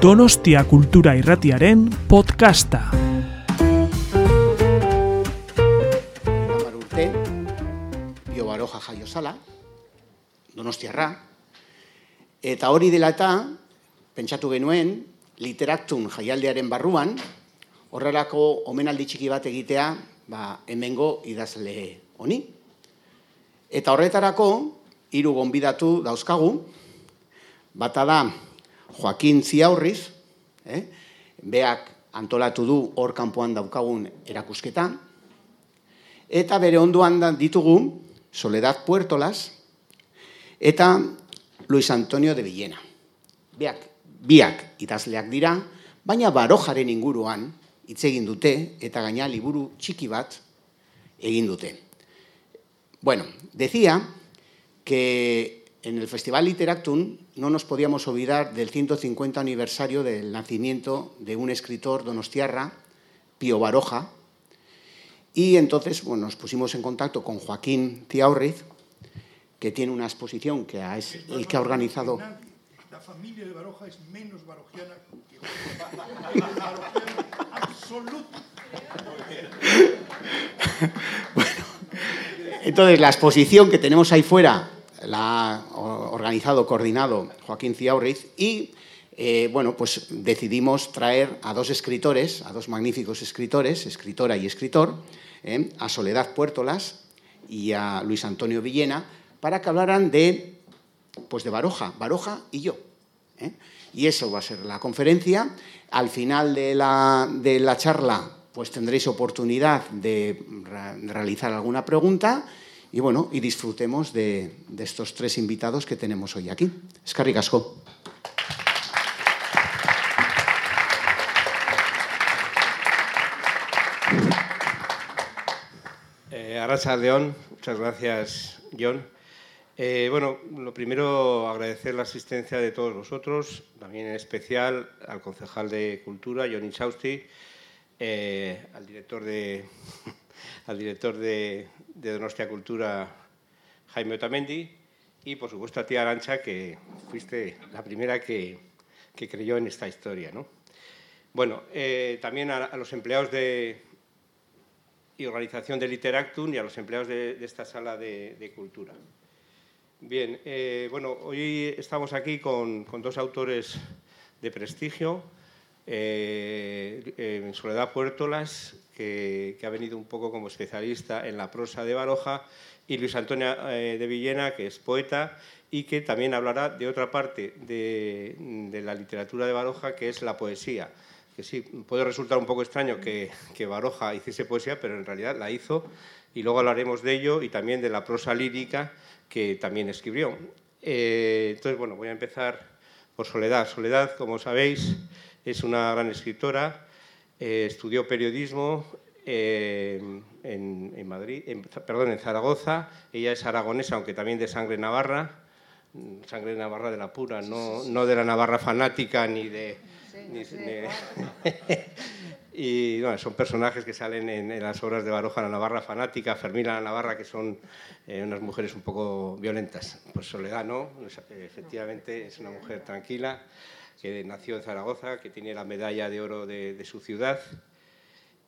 Donostia Kultura Irratiaren podcasta. Hamar urte, Bio Baroja jaio zala, Donostiarra, eta hori dela eta, pentsatu genuen, literaktun jaialdearen barruan, horrelako omenaldi txiki bat egitea, ba, hemengo idazle honi. Eta horretarako, hiru gonbidatu dauzkagu, bata da Joaquin Ziaurriz, eh? beak antolatu du hor kanpoan daukagun erakusketa, eta bere ondoan ditugu Soledad Puertolas eta Luis Antonio de Villena. Beak, biak idazleak dira, baina barojaren inguruan hitz egin dute eta gaina liburu txiki bat egin dute. Bueno, decía que en el Festival Literactum no nos podíamos olvidar del 150 aniversario del nacimiento de un escritor donostiarra, Pío Baroja, y entonces bueno, nos pusimos en contacto con Joaquín Tiaurriz, que tiene una exposición que es el que ha organizado. La familia de Baroja es menos barojiana que barojiana absoluta. Entonces, la exposición que tenemos ahí fuera la ha organizado, coordinado Joaquín Ciaurriz y eh, bueno, pues decidimos traer a dos escritores, a dos magníficos escritores, escritora y escritor, eh, a Soledad Puertolas y a Luis Antonio Villena, para que hablaran de, pues de Baroja, Baroja y yo. ¿eh? Y eso va a ser la conferencia. Al final de la, de la charla, pues tendréis oportunidad de realizar alguna pregunta y bueno, y disfrutemos de, estos tres invitados que tenemos hoy aquí. Escarri Casco. Eh, León, muchas gracias, John. Eh, bueno, lo primero, agradecer la asistencia de todos vosotros, también en especial al concejal de Cultura, John Inchausti, eh, al director de, al director de, de Donostia Cultura, Jaime Otamendi, y por supuesto a ti, Arancha, que fuiste la primera que, que creyó en esta historia. ¿no? Bueno, eh, también a- los empleados de, y organización de Literactum y a los empleados de, esta sala de, de cultura. Bien, eh, bueno, hoy estamos aquí con, con dos autores de prestigio. Eh, eh, Soledad Puertolas, que, ha venido un poco como especialista en la prosa de Baroja, y Luis Antonio eh, de Villena, que es poeta y que también hablará de otra parte de, la literatura de Baroja, que es la poesía que sí, puede resultar un poco extraño que, que Baroja hiciese poesía, pero en realidad la hizo y luego hablaremos de ello y también de la prosa lírica que también escribió. Eh, entonces, bueno, voy a empezar por Soledad. Soledad, como sabéis, es una gran escritora, eh, estudió periodismo eh, en, en Madrid, en- perdón, en Zaragoza. Ella es aragonesa, aunque también de sangre navarra, mm, sangre navarra de la pura, no, no de la navarra fanática ni de... ni- ni- y bueno, son personajes que salen en, en las obras de Baroja la Navarra fanática, Fermina la Navarra, que son eh, unas mujeres un poco violentas. Pues Soledad no, efectivamente es una mujer tranquila, que nació en Zaragoza, que tiene la medalla de oro de, de su ciudad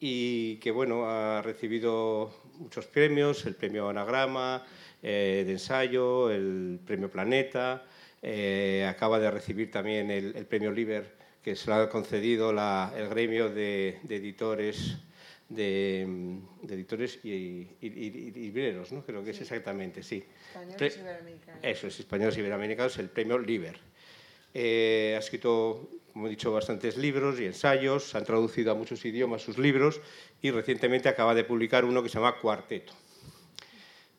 y que bueno, ha recibido muchos premios, el premio Anagrama eh, de ensayo, el premio Planeta, eh, acaba de recibir también el, el premio Liber, que se lo ha concedido la- el gremio de, de editores de, de editores y, y- y- y libreros, ¿no? Creo que es exactamente, sí. Españoles Pre- iberoamericanos. Eso es, españoles iberoamericanos, el premio Liber. Eh, ha escrito, como he dicho, bastantes libros y ensayos, han traducido a muchos idiomas sus libros y recientemente acaba de publicar uno que se llama Cuarteto.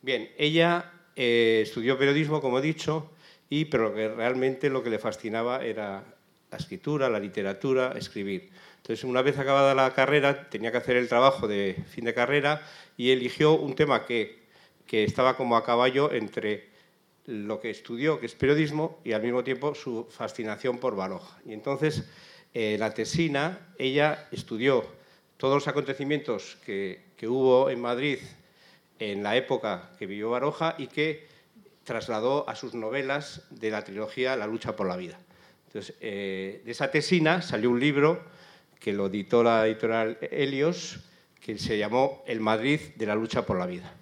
Bien, ella eh, estudió periodismo, como he dicho, y, pero que realmente lo que le fascinaba era la escritura, la literatura, escribir. Entonces, una vez acabada la carrera, tenía que hacer el trabajo de fin de carrera y eligió un tema que, que estaba como a caballo entre lo que estudió, que es periodismo, y al mismo tiempo su fascinación por Baroja. Y entonces, eh, la tesina, ella estudió todos los acontecimientos que, hubo en Madrid en la época que vivió Baroja y que trasladó a sus novelas de la trilogía La lucha por la vida. Entonces, eh, de esa tesina salió un libro que lo editó la editorial Helios, que se llamó El Madrid de la lucha por la vida.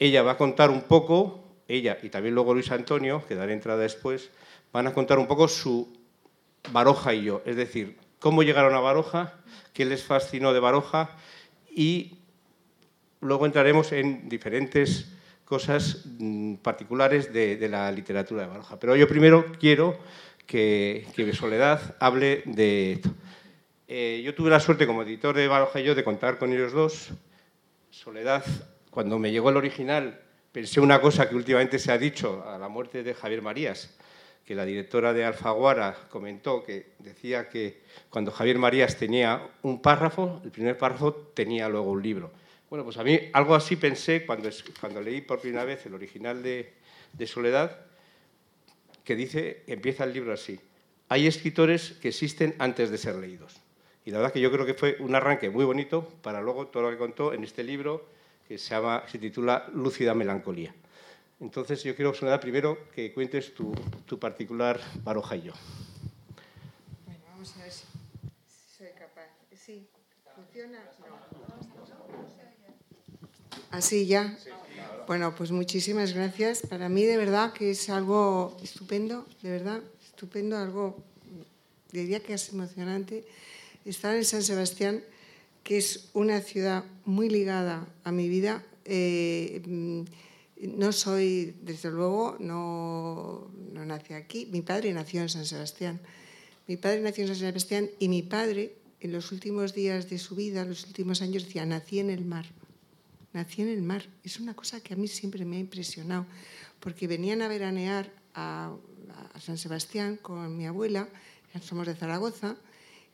Ella va a contar un poco, ella y también luego Luis Antonio, que daré entrada después, van a contar un poco su Baroja y yo, es decir, cómo llegaron a Baroja, qué les fascinó de Baroja y luego entraremos en diferentes cosas mm, particulares de, la literatura de Baroja. Pero yo primero quiero que, que Soledad hable de esto. Eh, yo tuve la suerte como editor de Baroja y yo de contar con ellos dos. Soledad, cuando me llegó el original, pensé una cosa que últimamente se ha dicho a la muerte de Javier Marías, que la directora de Alfaguara comentó que decía que cuando Javier Marías tenía un párrafo, el primer párrafo tenía luego un libro. Bueno, pues a mí algo así pensé cuando, cuando leí por primera vez el original de, de Soledad, que dice, empieza el libro así, hay escritores que existen antes de ser leídos. Y la verdad que yo creo que fue un arranque muy bonito para luego todo lo que contó en este libro que se, llama, se titula Lúcida Melancolía. Entonces yo quiero, Soledad, primero que cuentes tu, tu particular baroja y yo. Bueno, vamos a ver si soy capaz. Sí, ¿funciona? ¿Así ya? Bueno, pues muchísimas gracias. Para mí de verdad que es algo estupendo, de verdad, estupendo, algo, diría que es emocionante, estar en San Sebastián que es una ciudad muy ligada a mi vida. Eh, no soy, desde luego, no, no nací aquí. Mi padre nació en San Sebastián. Mi padre nació en San Sebastián y mi padre, en los últimos días de su vida, los últimos años, decía, nací en el mar. Nací en el mar. Es una cosa que a mí siempre me ha impresionado, porque venían a veranear a, a San Sebastián con mi abuela, somos de Zaragoza,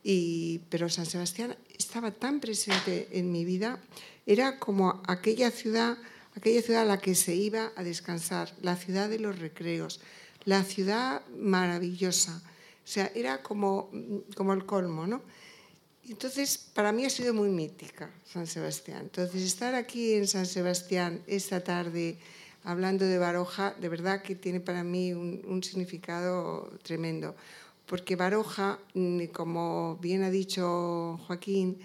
y, pero San Sebastián estaba tan presente en mi vida, era como aquella ciudad, aquella ciudad a la que se iba a descansar, la ciudad de los recreos, la ciudad maravillosa. O sea, era como, como el colmo, ¿no? Entonces, para mí ha sido muy mítica San Sebastián. Entonces, estar aquí en San Sebastián esta tarde hablando de Baroja, de verdad que tiene para mí un, un significado tremendo porque Baroja, mm, como bien ha dicho Joaquín,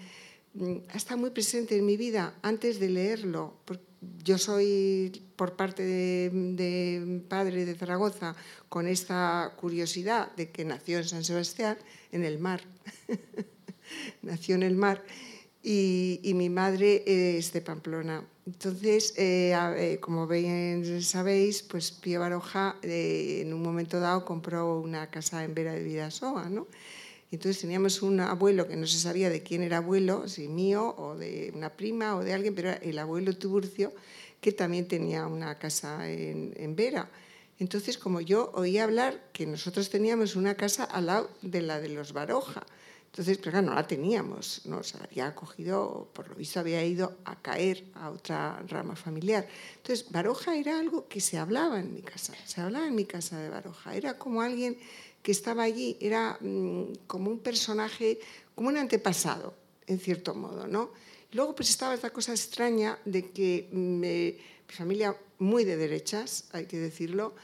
mm, está muy presente en mi vida antes de leerlo. Yo soy, por parte de, padre de Zaragoza, con esta curiosidad de que nació en San Sebastián, en el mar. nació en el mar. Y mi madre es de Pamplona. Entonces, eh, eh, como bien sabéis, pues Pío Baroja eh, en un momento dado compró una casa en Vera de Vidasoa, ¿no? Entonces teníamos un abuelo que no se sabía de quién era abuelo, si mío o de una prima o de alguien, pero el abuelo Tiburcio, que también tenía una casa en, en Vera. Entonces, como yo oía hablar que nosotros teníamos una casa al lado de la de los Baroja, entonces, pero claro, no la teníamos, nos había cogido, por lo visto había ido a caer a otra rama familiar. Entonces, Baroja era algo que se hablaba en mi casa, se hablaba en mi casa de Baroja, era como alguien que estaba allí, era mm, como un personaje, como un antepasado, en cierto modo, ¿no? luego pues estaba esta cosa extraña de que mm, mi familia muy de derechas, hay que decirlo,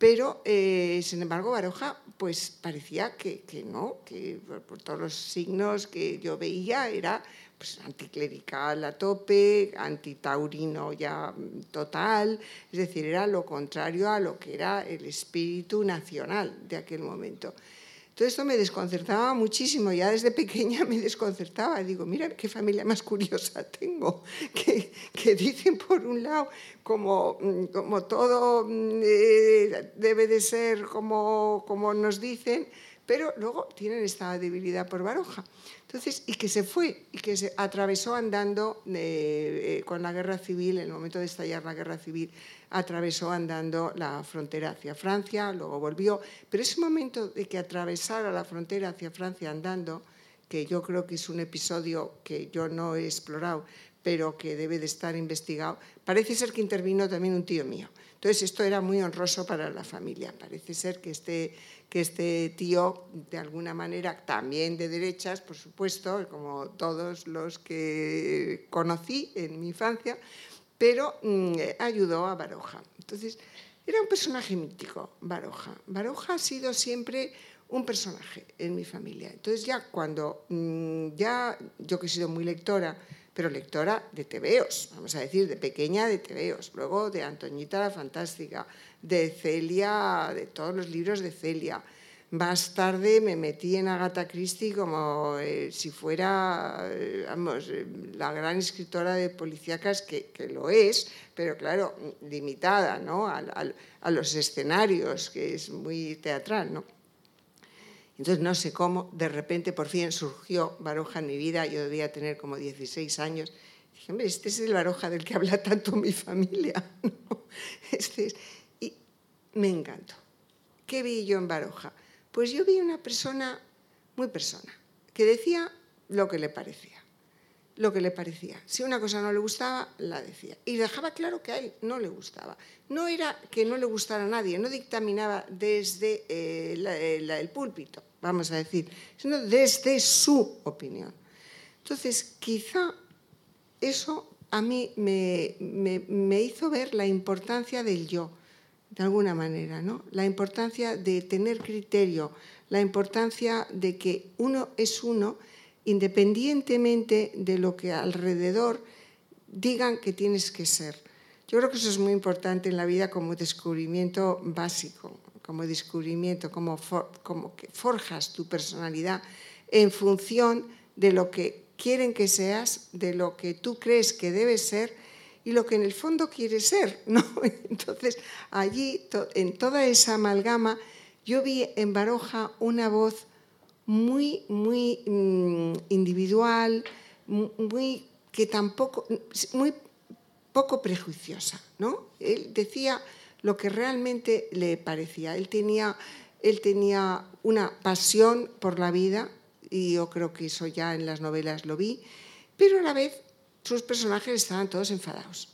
pero, eh, sin embargo, Baroja pues parecía que, que no, que por, todos los signos que yo veía era pues, anticlerical a tope, antitaurino ya total, es decir, era lo contrario a lo que era el espíritu nacional de aquel momento. Todo esto me desconcertaba muchísimo, ya desde pequeña me desconcertaba. Digo, mira qué familia más curiosa tengo, que, que dicen por un lado como, como todo mm, eh, debe de ser como, como nos dicen, pero luego tienen esta debilidad por Baroja. Entonces, y que se fue, y que se atravesó andando eh, eh, con la guerra civil, en el momento de estallar la guerra civil, atravesó andando la frontera hacia Francia, luego volvió, pero ese momento de que atravesara la frontera hacia Francia andando, que yo creo que es un episodio que yo no he explorado, pero que debe de estar investigado, parece ser que intervino también un tío mío. Entonces, esto era muy honroso para la familia. Parece ser que este, que este tío, de alguna manera, también de derechas, por supuesto, como todos los que conocí en mi infancia, pero mm, ayudó a Baroja. Entonces, era un personaje mítico, Baroja. Baroja ha sido siempre un personaje en mi familia. Entonces ya cuando, mm, ya yo que he sido muy lectora, pero lectora de tebeos, vamos a decir, de pequeña de tebeos, luego de Antoñita la Fantástica, de Celia, de todos los libros de Celia. Más tarde me metí en Agatha Christie como eh, si fuera, eh, eh, la gran escritora de policíacas que, que, lo es, pero claro, limitada ¿no? a, a, a los escenarios, que es muy teatral, ¿no? Entonces, no sé cómo, de repente, por fin surgió Baroja en mi vida, yo debía tener como 16 años. Dije, hombre, este es el Baroja del que habla tanto mi familia. ¿no? Este es... Y me encantó. ¿Qué vi yo en Baroja? Pues yo vi una persona, muy persona, que decía lo que le parecía. Lo que le parecía. Si una cosa no le gustaba, la decía. Y dejaba claro que a él no le gustaba. No era que no le gustara a nadie, no dictaminaba desde eh, la, el púlpito vamos a decir, sino desde su opinión. Entonces, quizá eso a mí me, me, me, hizo ver la importancia del yo, de alguna manera, ¿no? La importancia de tener criterio, la importancia de que uno es uno independientemente de lo que alrededor digan que tienes que ser. Yo creo que eso es muy importante en la vida como descubrimiento básico como descubrimiento, como, que forjas tu personalidad en función de lo que quieren que seas, de lo que tú crees que debes ser y lo que en el fondo quieres ser. ¿no? Entonces, allí, en toda esa amalgama, yo vi en Baroja una voz muy, muy mmm, individual, muy que tampoco, muy poco prejuiciosa, ¿no? Él decía lo que realmente le parecía. Él tenía, él tenía una pasión por la vida, y yo creo que eso ya en las novelas lo vi, pero a la vez sus personajes estaban todos enfadados.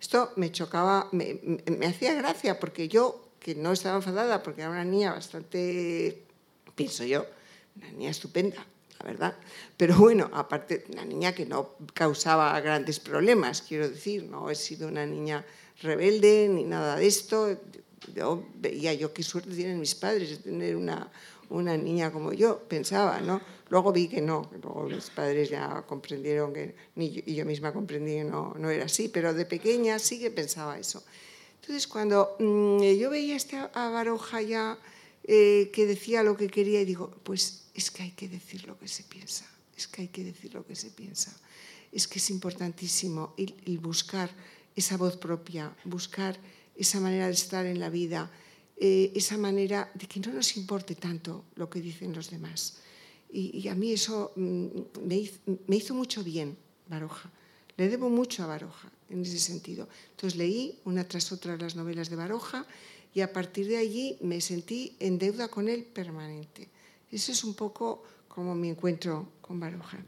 Esto me chocaba, me, me hacía gracia, porque yo, que no estaba enfadada, porque era una niña bastante, pienso yo, una niña estupenda, la verdad. Pero bueno, aparte, una niña que no causaba grandes problemas, quiero decir, no he sido una niña rebelde ni nada de esto. Yo veía yo qué suerte tienen mis padres de tener una, una niña como yo, pensaba, ¿no? Luego vi que no, luego mis padres ya comprendieron que, ni yo, y yo misma comprendí que no, no era así, pero de pequeña sí que pensaba eso. Entonces, cuando mmm, yo veía a esta a Baroja ya eh, que decía lo que quería, y digo, pues es que hay que decir lo que se piensa, es que hay que decir lo que se piensa, es que es importantísimo el, buscar esa voz propia, buscar esa manera de estar en la vida, eh, esa manera de que no nos importe tanto lo que dicen los demás. Y, y a mí eso mm, me, hizo, me hizo mucho bien, Baroja. Le debo mucho a Baroja en ese sentido. Entonces leí una tras otra las novelas de Baroja y a partir de allí me sentí en deuda con él permanente. Ese es un poco como mi encuentro con Baroja.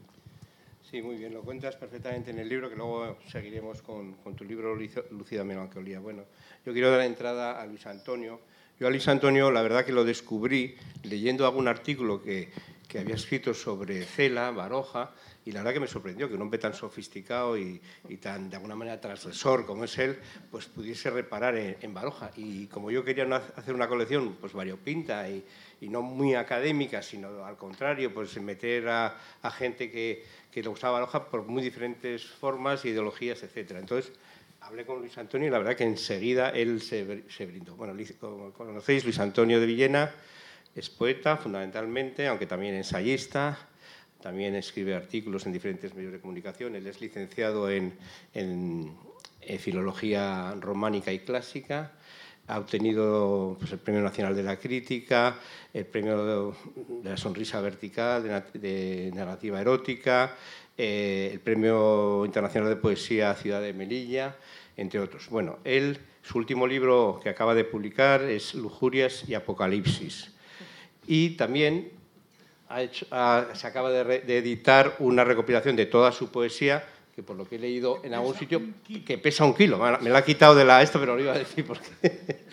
Sí, muy bien, lo cuentas perfectamente en el libro, que luego seguiremos con, con tu libro Lucida Melancolía. Bueno, yo quiero dar entrada a Luis Antonio. Yo a Luis Antonio, la verdad que lo descubrí leyendo algún artículo que, que había escrito sobre Cela, Baroja, y la verdad que me sorprendió que un hombre tan sofisticado y, y, tan, de alguna manera, transgresor como es él, pues pudiese reparar en, Baroja. Y como yo quería hacer una colección pues variopinta y, y no muy académica, sino al contrario, pues meter a, a gente que, que, le gustaba Baroja por muy diferentes formas, ideologías, etc. Entonces, hablé con Luis Antonio y la verdad que enseguida él se, se brindó. Bueno, como conocéis, Luis Antonio de Villena es poeta, fundamentalmente, aunque también ensayista, también escribe artículos en diferentes medios de comunicación. Él es licenciado en, en, en Filología Románica y Clásica, ha obtenido pues, el Premio Nacional de la Crítica, el Premio de la Sonrisa Vertical de, de Narrativa Erótica, eh, el Premio Internacional de Poesía Ciudad de Melilla, entre otros. Bueno, él, su último libro que acaba de publicar es Lujurias y Apocalipsis. Y también ha hecho, ha, se acaba de, re, de editar una recopilación de toda su poesía que por lo que he leído en algún sitio, que pesa un kilo. Me la ha quitado de la esto, pero lo iba a decir porque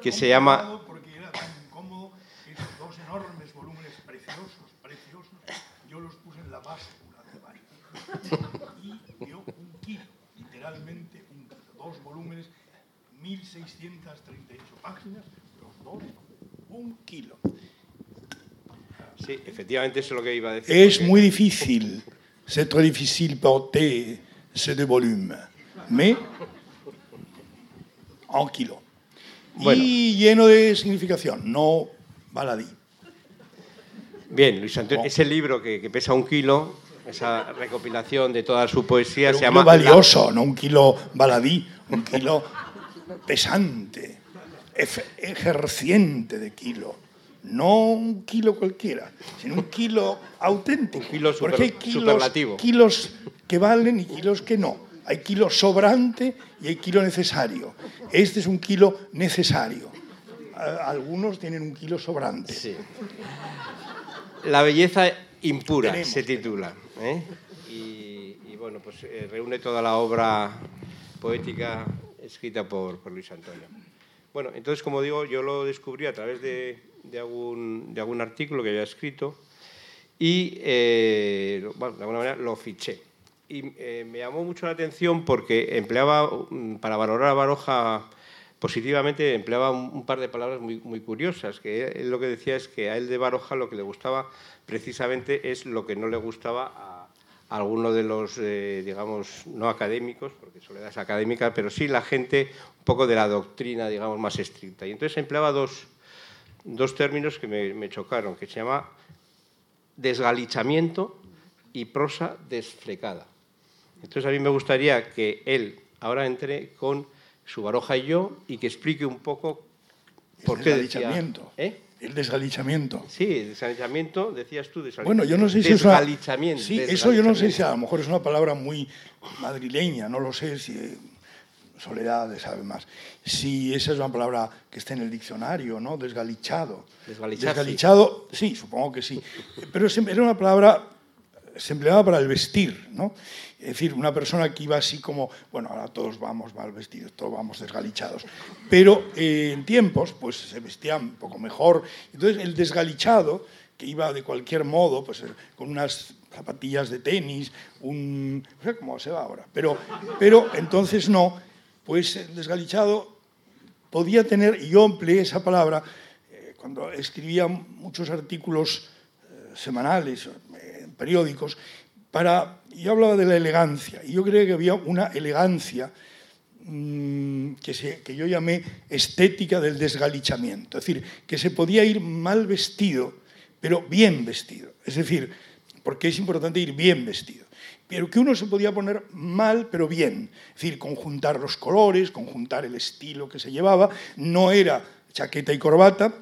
que se llama... Porque era tan incómodo esos dos enormes volúmenes preciosos, preciosos, yo los puse en la báscula de baño. Y dio un kilo, literalmente un kilo. Dos volúmenes, 1638 páginas, los dos, un kilo. Sí, efectivamente eso es lo que iba a decir. Es porque- muy difícil, c'est très difficile porter ces deux volumes, mais en kilo. Bueno. Y lleno de significación, no baladí. Bien, Luis Antonio, Oh. ese libro que, que pesa un kilo, esa recopilación de toda su poesía Pero se un llama... kilo valioso, no un kilo baladí, un kilo pesante, ejerciente de kilo. No un kilo cualquiera, sino un kilo auténtico. Un kilo super- Porque hay kilos, superlativo. kilos que valen y kilos que no. Hay kilo sobrante y hay kilo necesario. Este es un kilo necesario. Algunos tienen un kilo sobrante. Sí. La belleza impura Tenemos, se titula. ¿eh? Y, y, bueno, pues eh, reúne toda la obra poética escrita por, por Luis Antonio. Bueno, entonces, como digo, yo lo descubrí a través de, de algún, de algún artículo que había escrito y, eh, bueno, de alguna manera, lo fiché. Y me llamó mucho la atención porque empleaba, mm, para valorar a Baroja positivamente, empleaba un, par de palabras muy, curiosas, que él lo que decía es que a él de Baroja lo que le gustaba precisamente es lo que no le gustaba a, alguno de los, eh, digamos, no académicos, porque Soledad es académica, pero sí la gente un poco de la doctrina, digamos, más estricta. Y entonces empleaba dos, dos términos que me, me chocaron, que se llama desgalichamiento y prosa desflecada. Entonces a mí me gustaría que él ahora entre con su Baroja y yo y que explique un poco por el qué decía... desgalichamiento. ¿Eh? El desgalichamiento. Sí, desgalichamiento, decías tú, desgalichamiento. Bueno, yo no sé si es una... Desgalichamiento. Sí, eso yo no sé si a lo mejor es una palabra muy madrileña, no lo sé si eh, Soledad sabe más. Si esa es una palabra que está en el diccionario, ¿no? Desgalichado. Desgalichado, sí, supongo que sí. Pero era una palabra, se empleaba para el vestir, ¿no? Es decir, una persona que iba así como, bueno, ahora todos vamos mal vestidos, todos vamos desgalichados. Pero eh, en tiempos, pues se vestían un poco mejor. Entonces, el desgalichado, que iba de cualquier modo, pues eh, con unas zapatillas de tenis, un... no sé cómo se va ahora. Pero, pero entonces no, pues el desgalichado podía tener, y yo empleé esa palabra eh, cuando escribía muchos artículos semanales, periódicos, para, yo hablaba de la elegancia, y yo creía que había una elegancia mm, que, yo llamé estética del desgalichamiento, es decir, que se podía ir mal vestido, pero bien vestido, es decir, porque es importante ir bien vestido pero que uno se podía poner mal, pero bien. Es decir, conjuntar los colores, conjuntar el estilo que se llevaba. No era chaqueta y corbata,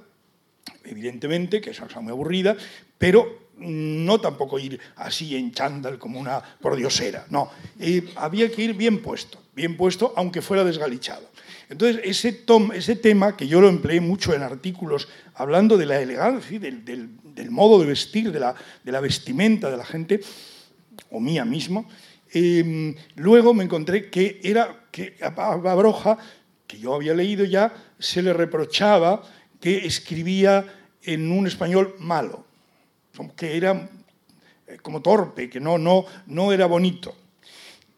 evidentemente, que esa cosa muy aburrida, pero no tampoco ir así en chándal como una pordiosera. No, Eh, había que ir bien puesto, bien puesto, aunque fuera desgalichado. Entonces, ese, tom- ese tema, que yo lo empleé mucho en artículos, hablando de la elegancia, del, del- modo de vestir, de la, de la vestimenta de la gente, o mía mismo, eh, luego me encontré que era que a a Baroja, que yo había leído ya, se le reprochaba que escribía en un español malo, como que era eh, como torpe, que no, no, no era bonito.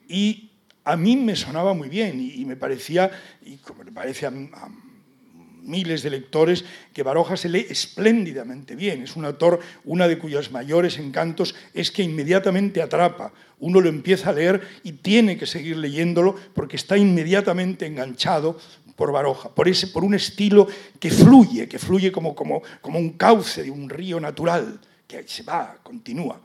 Y a mí me sonaba muy bien y, me parecía, y como le parece a, a miles de lectores, que Baroja se lee espléndidamente bien. Es un autor, una de cuyos mayores encantos es que inmediatamente atrapa. Uno lo empieza a leer y tiene que seguir leyéndolo porque está inmediatamente enganchado por Baroja, por, ese, por un estilo que fluye, que fluye como, como, como un cauce de un río natural, que se va, continúa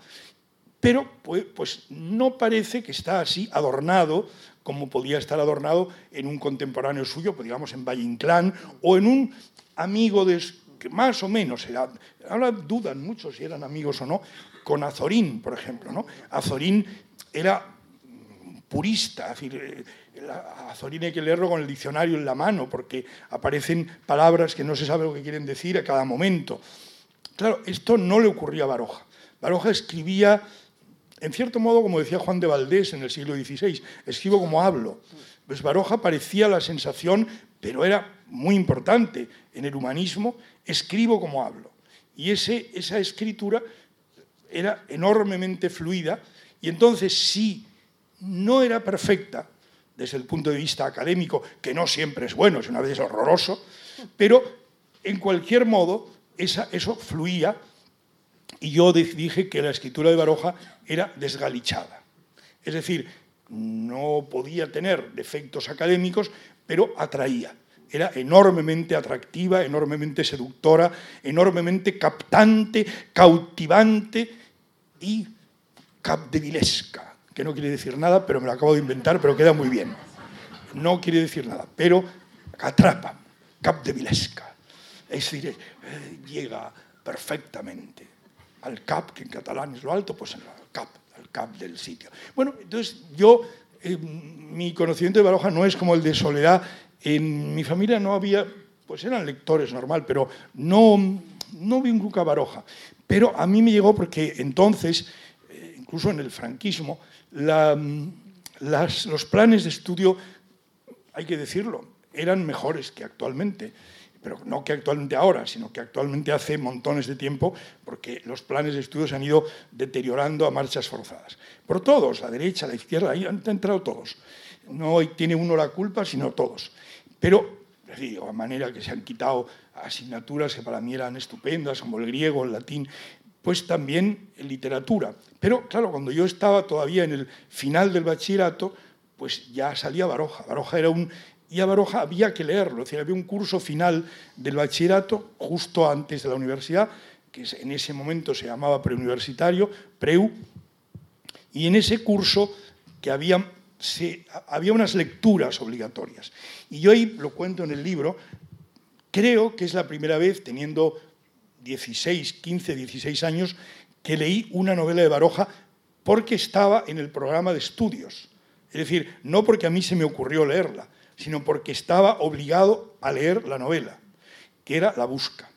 pero pues, pues no parece que está así adornado como podía estar adornado en un contemporáneo suyo, pues digamos en Valle Inclán, o en un amigo de, más o menos era, ahora dudan mucho si eran amigos o no, con Azorín, por ejemplo. ¿no? Azorín era purista, es decir, eh, Azorín hay que leerlo con el diccionario en la mano, porque aparecen palabras que no se sabe lo que quieren decir a cada momento. Claro, esto no le ocurría a Baroja. Baroja escribía, en cierto modo, como decía Juan de Valdés en el siglo XVI, escribo como hablo. Pues Baroja parecía la sensación, pero era muy importante en el humanismo, escribo como hablo. Y ese, esa escritura era enormemente fluida y entonces si no era perfecta desde el punto de vista académico, que no siempre es bueno, es una vez horroroso, pero en cualquier modo eso fluía Y yo dije que la escritura de Baroja era desgalichada. Es decir, no podía tener defectos académicos, pero atraía. Era enormemente atractiva, enormemente seductora, enormemente captante, cautivante y capdevilesca, que no quiere decir nada, pero me lo acabo de inventar, pero queda muy bien. No quiere decir nada, pero atrapa, capdevilesca. Es decir, eh, llega perfectamente al cap, que en catalán es lo alto, pues al cap, al cap del sitio. Bueno, entonces yo, eh, mi conocimiento de Baroja no es como el de Soledad. En mi familia no había, pues eran lectores normal, pero no, no vi nunca Baroja. Pero a mí me llegó porque entonces, eh, incluso en el franquismo, los planes de estudio, hay que decirlo, eran mejores que actualmente pero no que actualmente ahora, sino que actualmente hace montones de tiempo, porque los planes de estudio se han ido deteriorando a marchas forzadas. Por todos, la derecha, la izquierda, ahí han entrado todos. No tiene uno la culpa, sino todos. Pero, de manera que se han quitado asignaturas que para mí eran estupendas, como el griego, el latín, pues también literatura. Pero, claro, cuando yo estaba todavía en el final del bachillerato, pues ya salía Baroja. Baroja era un y a Baroja había que leerlo. Es decir, había un curso final del bachillerato justo antes de la universidad, que en ese momento se llamaba preuniversitario, PREU, y en ese curso que había, había unas lecturas obligatorias. Y yo ahí lo cuento en el libro, creo que es la primera vez, teniendo 16, 15, 16 años, que leí una novela de Baroja porque estaba en el programa de estudios. Es decir, no porque a mí se me ocurrió leerla, sino porque estaba obligado a leer la novela, que era La Busca.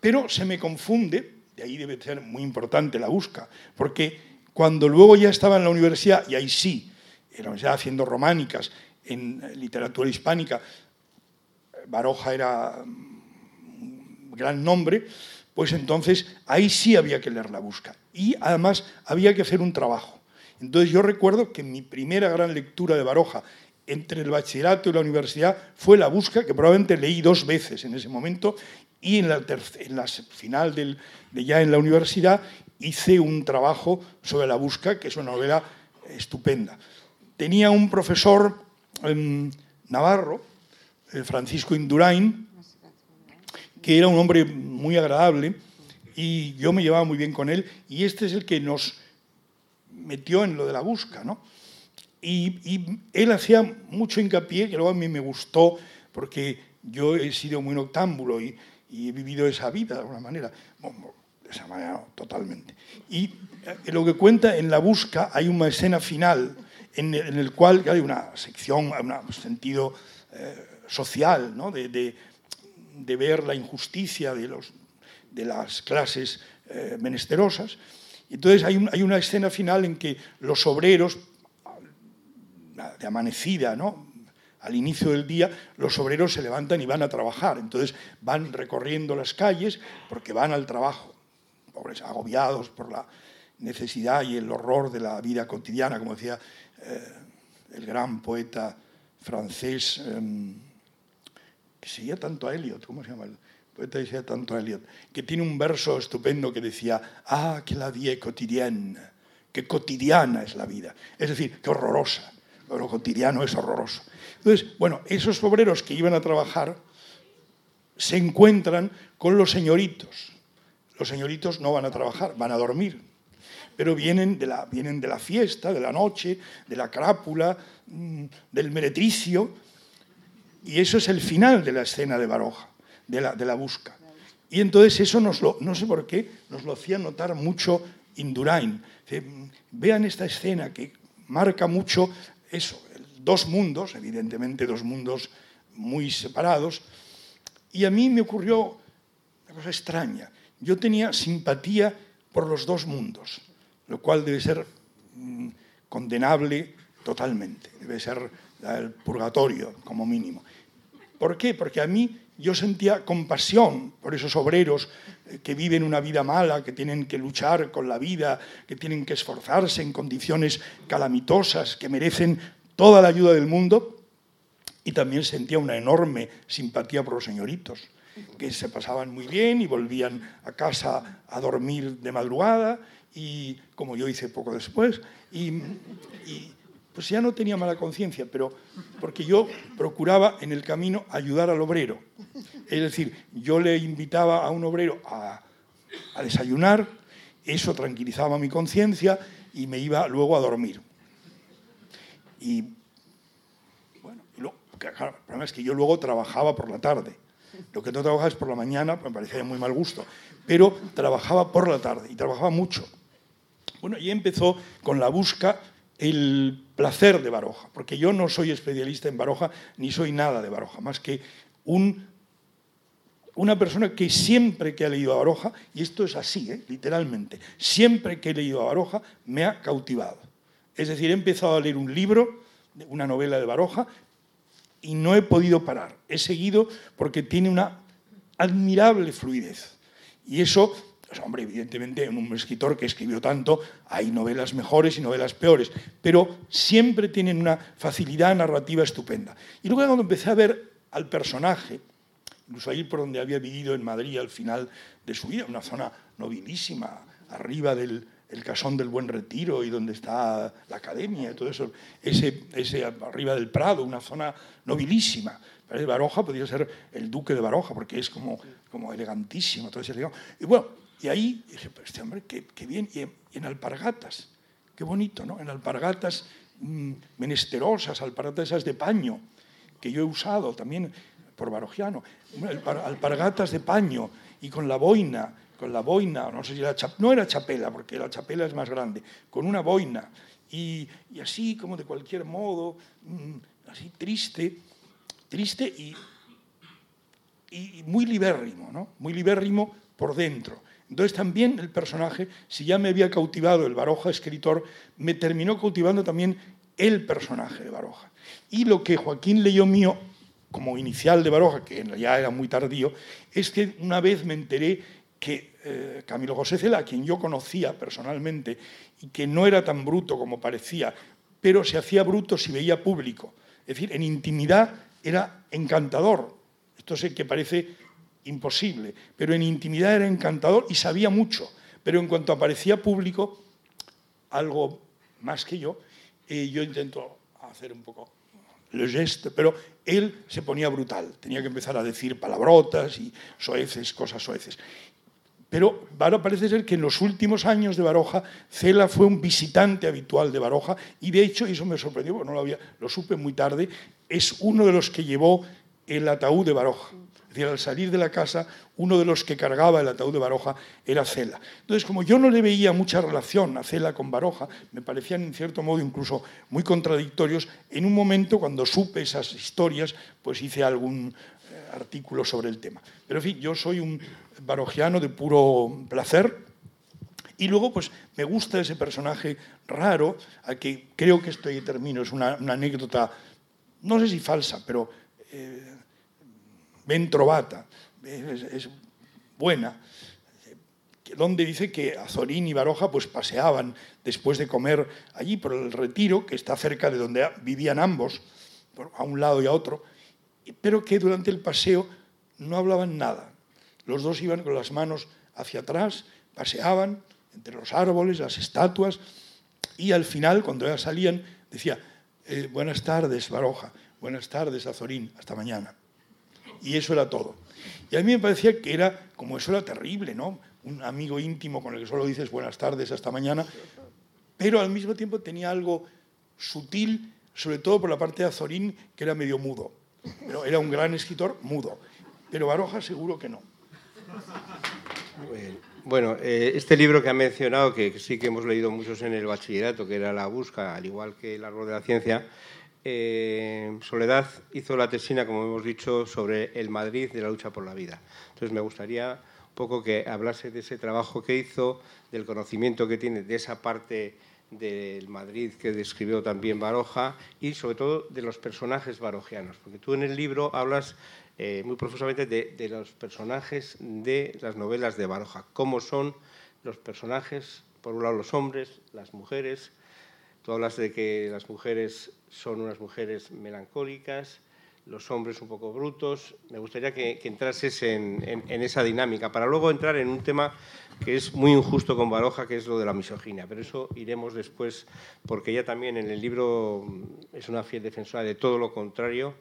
Pero se me confunde, de ahí debe ser muy importante La Busca, porque cuando luego ya estaba en la universidad, y ahí sí, era ya haciendo románicas en literatura hispánica, Baroja era un gran nombre, pues entonces ahí sí había que leer La Busca. Y además había que hacer un trabajo. Entonces yo recuerdo que mi primera gran lectura de Baroja entre el bachillerato y la universidad fue La Busca, que probablemente leí dos veces en ese momento, y en la, en la final del, de ya en la universidad hice un trabajo sobre La Busca, que es una novela estupenda. Tenía un profesor em, navarro, eh, Francisco Indurain, que era un hombre muy agradable y yo me llevaba muy bien con él, y este es el que nos metió en lo de la busca, ¿no? Y, él hacía mucho hincapié, que luego a mí me gustó, porque yo he sido muy noctámbulo y, he vivido esa vida de alguna manera, de esa manera totalmente. Y eh, lo que cuenta en La Busca hay una escena final en el, cual hay una sección, un sentido eh, social, ¿no? de, de, de, ver la injusticia de, los, de las clases eh, menesterosas. Entonces hay, hay una escena final en que los obreros de amanecida, ¿no? Al inicio del día los obreros se levantan y van a trabajar, entonces van recorriendo las calles porque van al trabajo, pobres, agobiados por la necesidad y el horror de la vida cotidiana, como decía eh, el gran poeta francés em, que seguía tanto a Eliot, ¿cómo se llama? El poeta que tanto Eliot, que tiene un verso estupendo que decía, ah, que la vie quotidienne, que cotidiana es la vida, es decir, que horrorosa lo cotidiano es horroroso. Entonces, bueno, esos obreros que iban a trabajar se encuentran con los señoritos. Los señoritos no van a trabajar, van a dormir. Pero vienen de la, vienen de la fiesta, de la noche, de la crápula, mm, del meretricio. Y eso es el final de la escena de Baroja, de la, de la busca. Y entonces eso nos lo, no sé por qué, nos lo hacía notar mucho Indurain. Vean esta escena que marca mucho eso, dos mundos, evidentemente dos mundos muy separados, y a mí me ocurrió una cosa extraña. Yo tenía simpatía por los dos mundos, lo cual debe ser mm, condenable totalmente, debe ser el purgatorio como mínimo. ¿Por qué? Porque a mí yo sentía compasión por esos obreros eh, que viven una vida mala, que tienen que luchar con la vida, que tienen que esforzarse en condiciones calamitosas, que merecen toda la ayuda del mundo. Y también sentía una enorme simpatía por los señoritos. que se pasaban muy bien y volvían a casa a dormir de madrugada, y como yo hice poco después, pues ya no tenía mala conciencia, pero porque yo procuraba en el camino ayudar al obrero. Es decir, yo le invitaba a un obrero a, desayunar, eso tranquilizaba mi conciencia y me iba luego a dormir. Y bueno, y claro, el problema es que yo luego trabajaba por la tarde. Lo que no trabajaba es por la mañana, me parecía de muy mal gusto, pero trabajaba por la tarde y trabajaba mucho. Bueno, y empezó con la busca el placer de Baroja, porque yo no soy especialista en Baroja ni soy nada de Baroja, más que un, una persona que siempre que ha leído a Baroja, y esto es así, ¿eh? literalmente, siempre que he leído a Baroja me ha cautivado. Es decir, he empezado a leer un libro, una novela de Baroja, y no he podido parar. He seguido porque tiene una admirable fluidez. Y eso pues, hombre, evidentemente, en un escritor que escribió tanto, hay novelas mejores y novelas peores, pero siempre tienen una facilidad narrativa estupenda. Y luego cuando empecé a ver al personaje, incluso ahí por donde había vivido en Madrid al final de su vida, una zona nobilísima, arriba del el casón del Buen Retiro y donde está la academia, todo eso, ese, ese arriba del Prado, una zona nobilísima. Baroja podría ser el duque de Baroja, porque es como, como elegantísimo. Todo ese, y bueno, y ahí dije, pero este hombre, qué, bien. Y en, alpargatas, qué bonito, ¿no? En alpargatas mmm, menesterosas, alpargatas esas de paño, que yo he usado también por barojiano. Alpargatas de paño y con la boina, con la boina, no sé si era no era chapela, porque la chapela es más grande, con una boina. Y, y así, como de cualquier modo, mmm, así triste, triste y, y muy libérrimo, ¿no? Muy libérrimo por dentro. Entonces también el personaje, si ya me había cautivado el Baroja escritor, me terminó cautivando también el personaje de Baroja. Y lo que Joaquín leyó mío como inicial de Baroja, que ya era muy tardío, es que una vez me enteré que eh, Camilo José Cela, a quien yo conocía personalmente, y que no era tan bruto como parecía, pero se hacía bruto si veía público. Es decir, en intimidad era encantador. Esto sé que parece imposible, pero en intimidad era encantador y sabía mucho, pero en cuanto aparecía público, algo más que yo, eh, yo intento hacer un poco le geste, pero él se ponía brutal, tenía que empezar a decir palabrotas y soeces, cosas soeces. Pero parece ser que en los últimos años de Baroja, Cela fue un visitante habitual de Baroja y de hecho, y eso me sorprendió, porque no lo, había, lo supe muy tarde, es uno de los que llevó el ataúd de Baroja. Es decir, al salir de la casa, uno de los que cargaba el ataúd de Baroja era Cela. Entonces, como yo no le veía mucha relación a Cela con Baroja, me parecían en cierto modo incluso muy contradictorios, en un momento cuando supe esas historias, pues hice algún eh, artículo sobre el tema. Pero en fin, yo soy un barojiano de puro placer, y luego, pues me gusta ese personaje raro, al que creo que esto y termino, es una, anécdota, no sé si falsa, pero eh, ben trovata, es, buena, donde dice que Azorín y Baroja pues paseaban después de comer allí por el retiro, que está cerca de donde vivían ambos, a un lado y a otro, pero que durante el paseo no hablaban nada. Los dos iban con las manos hacia atrás, paseaban entre los árboles, las estatuas, y al final, cuando ya salían, decía, eh, buenas tardes, Baroja, buenas tardes, Azorín, hasta mañana y eso era todo. Y a mí me parecía que era, como eso era terrible, ¿no? Un amigo íntimo con el que solo dices buenas tardes hasta mañana, pero al mismo tiempo tenía algo sutil, sobre todo por la parte de Azorín, que era medio mudo. Pero era un gran escritor mudo. Pero Baroja seguro que no. Bueno, eh, este libro que ha mencionado, que sí que hemos leído muchos en el bachillerato, que era La Busca, al igual que El Árbol de la Ciencia, eh, Soledad hizo la tesina, como hemos dicho, sobre el Madrid de la lucha por la vida. Entonces me gustaría un poco que hablase de ese trabajo que hizo, del conocimiento que tiene de esa parte del Madrid que describió también Baroja y sobre todo de los personajes barojianos, porque tú en el libro hablas eh, muy profusamente de, de, los personajes de las novelas de Baroja, cómo son los personajes, por un lado los hombres, las mujeres, Tú hablas de que las mujeres son unas mujeres melancólicas, los hombres un poco brutos. Me gustaría que, entrases en, esa dinámica, para luego entrar en un tema que es muy injusto con Baroja, que es lo de la misoginia. Pero eso iremos después, porque ella también en el libro es una fiel defensora de todo lo contrario.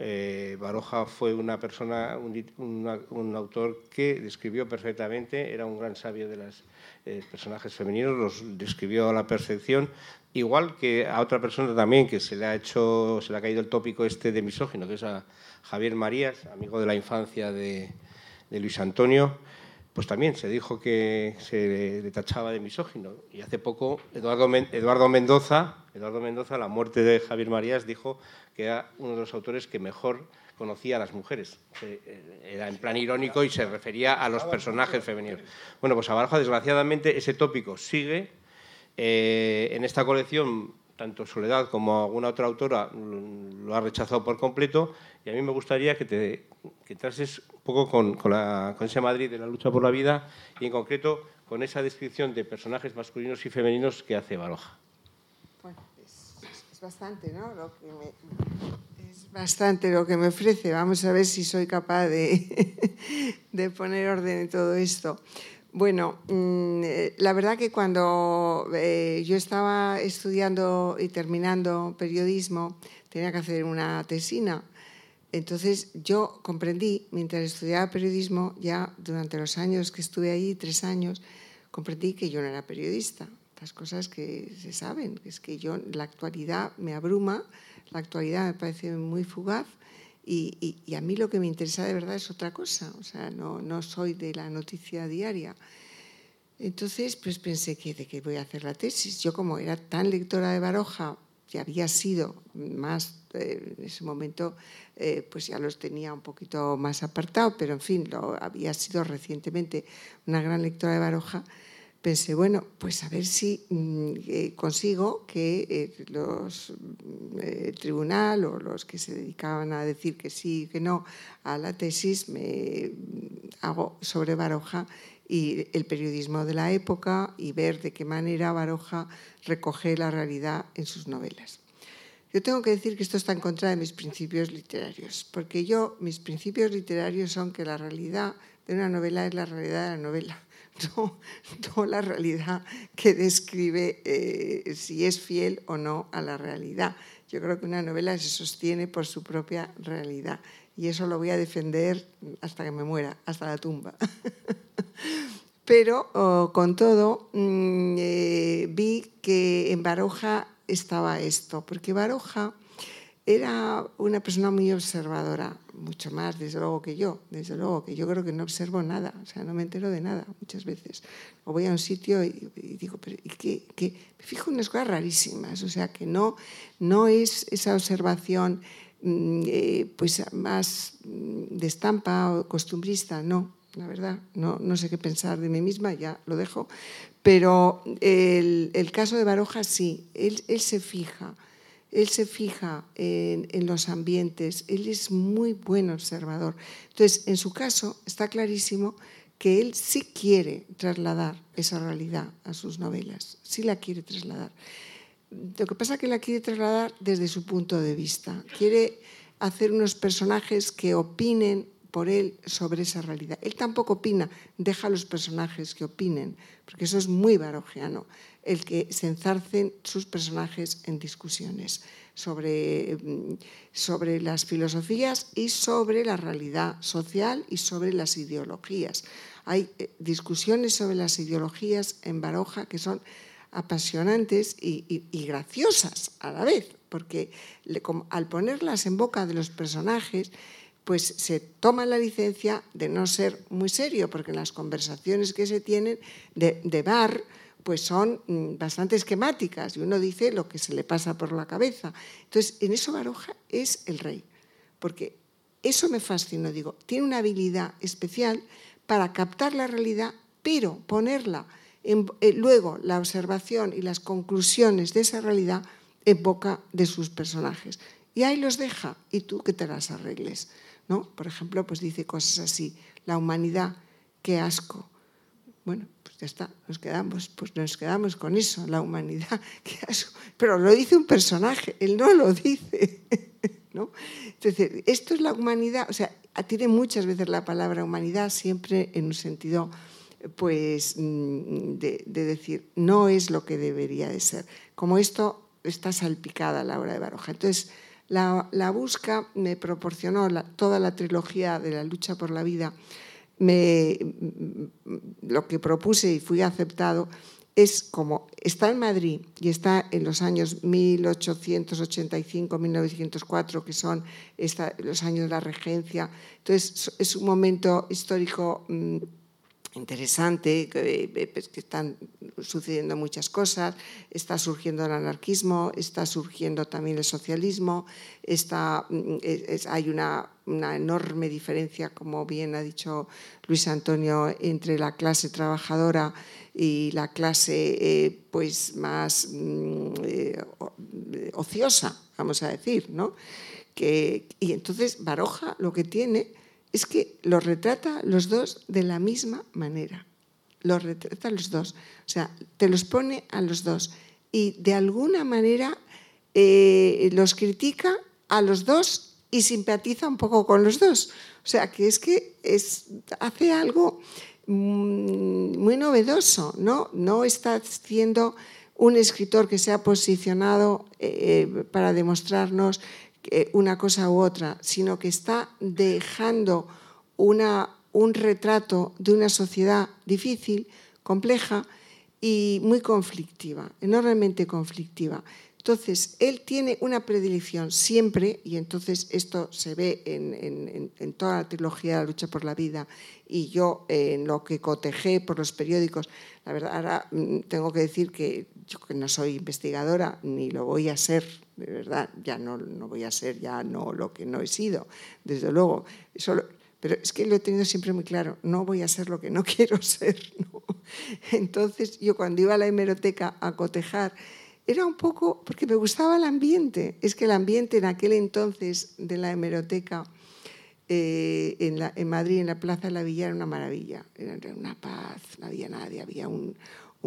Eh, Baroja fue una persona, un, autor que describió perfectamente, era un gran sabio de los eh, personajes femeninos, los describió a la perfección igual que a otra persona también que se le ha hecho, se le ha caído el tópico este de misógino, que es a Javier Marías, amigo de la infancia de, Luis Antonio, pues también se dijo que se le tachaba de misógino. Y hace poco Eduardo, Mendoza, Eduardo Mendoza, la muerte de Javier Marías, dijo que era uno de los autores que mejor conocía a las mujeres. Eh, era en plan irónico y se refería a los personajes femeninos. Bueno, pues abajo, desgraciadamente, ese tópico sigue eh, en esta colección, tanto Soledad como alguna otra autora lo ha rechazado por completo y a mí me gustaría que te que trases un poco con, con, ese Madrid de la lucha por la vida y en concreto con esa descripción de personajes masculinos y femeninos que hace Baroja. Bueno, es, bastante, ¿no? Lo que me, es bastante lo que me ofrece. Vamos a ver si soy capaz de, de poner orden en todo esto. Bueno, mm, eh, la verdad que cuando eh, yo estaba estudiando y terminando periodismo, tenía que hacer una tesina. Entonces yo comprendí, mientras estudiaba periodismo, ya durante los años que estuve ahí, tres años, comprendí que yo no era periodista. Las cosas que se saben, es que yo, la actualidad me abruma, la actualidad me parece muy fugaz y, a mí lo que me interesa de verdad es otra cosa, o sea, no, no soy de la noticia diaria. Entonces, pues pensé que de qué voy a hacer la tesis. Yo como era tan lectora de Baroja, que había sido más, eh, en ese momento, eh, pues ya los tenía un poquito más apartado, pero en fin, lo, había sido recientemente una gran lectora de Baroja, pensé, bueno, pues a ver si mm, eh, consigo que eh, los eh, tribunal o los que se dedicaban a decir que sí y que no a la tesis me mm, hago sobre Baroja y el periodismo de la época y ver de qué manera Baroja recoge la realidad en sus novelas. Yo tengo que decir que esto está en contra de mis principios literarios, porque yo, mis principios literarios son que la realidad de una novela es la realidad de la novela no, la realidad que describe eh, si es fiel o no a la realidad. Yo creo que una novela se sostiene por su propia realidad y eso lo voy a defender hasta que me muera, hasta la tumba. Pero oh, con todo, mm, eh, vi que en Baroja estaba esto, porque Baroja era una persona muy observadora, mucho más, desde luego, que yo. Desde luego, que yo creo que no observo nada, o sea, no me entero de nada muchas veces. O voy a un sitio y, digo, pero ¿y qué? Me fijo unas cosas rarísimas, o sea, que no, no es esa observación mm, eh, pues más mm, de estampa o costumbrista, no, la verdad, no, no sé qué pensar de mí misma, ya lo dejo. Pero el, el caso de Baroja sí, él, él se fija él se fija en, los ambientes, él es muy buen observador. Entonces, en su caso, está clarísimo que él sí quiere trasladar esa realidad a sus novelas, sí la quiere trasladar. Lo que pasa es que la quiere trasladar desde su punto de vista. Quiere hacer unos personajes que opinen por él sobre esa realidad. Él tampoco opina, deja a los personajes que opinen, porque eso es muy barogiano el que se enzarcen sus personajes en discusiones sobre, mm, sobre las filosofías y sobre la realidad social y sobre las ideologías. Hay eh, discusiones sobre las ideologías en Baroja que son apasionantes y, graciosas a la vez, porque al ponerlas en boca de los personajes, pues se toma la licencia de no ser muy serio, porque las conversaciones que se tienen de, de bar, pues son mm, bastante esquemáticas y uno dice lo que se le pasa por la cabeza. Entonces, en eso Baroja es el rey, porque eso me fascina, digo, tiene una habilidad especial para captar la realidad, pero ponerla eh, luego la observación y las conclusiones de esa realidad en boca de sus personajes. Y ahí los deja y tú que te las arregles. ¿No? Por ejemplo, pues dice cosas así, la humanidad, qué asco. Bueno, ya está, nos quedamos, pues nos quedamos con eso, la humanidad. Pero lo dice un personaje, él no lo dice. ¿no? Entonces, esto es la humanidad, o sea, tiene muchas veces la palabra humanidad siempre en un sentido pues mm, de, decir no es lo que debería de ser. Como esto está salpicada la hora de Baroja. Entonces, la, busca me proporcionó toda la trilogía de la lucha por la vida. Me, lo que propuse y fui aceptado es como está en Madrid y está en los años 1885-1904, que son los años de la regencia. Entonces, es un momento histórico mm, interesante, que, pues, que, están sucediendo muchas cosas, está surgiendo el anarquismo, está surgiendo también el socialismo, está, mm, hay una, una, enorme diferencia, como bien ha dicho Luis Antonio, entre la clase trabajadora y la clase eh, pues más mm, eh, ociosa, vamos a decir, ¿no? Que, y entonces Baroja lo que tiene es que los retrata los dos de la misma manera. Los retrata los dos. O sea, te los pone a los dos. Y de alguna manera eh, los critica a los dos y simpatiza un poco con los dos. O sea, que es que es, hace algo mm, muy novedoso, ¿no? No está haciendo un escritor que se ha posicionado eh, para demostrarnos eh, una cosa u otra, sino que está dejando una, un retrato de una sociedad difícil, compleja y muy conflictiva, enormemente conflictiva. Entonces, él tiene una predilección siempre, y entonces esto se ve en, toda la trilogía de la lucha por la vida, y yo en lo que cotejé por los periódicos, la verdad, ahora mm, tengo que decir que yo que no soy investigadora, ni lo voy a ser, de verdad, ya no, no voy a ser ya no lo que no he sido, desde luego. Solo, pero es que lo he tenido siempre muy claro, no voy a ser lo que no quiero ser. Entonces yo cuando iba a la hemeroteca a cotejar, era un poco, porque me gustaba el ambiente, es que el ambiente en aquel entonces de la hemeroteca eh, en, la, en, Madrid, en la Plaza de la Villa, era una maravilla, era una paz, no había nadie, había un,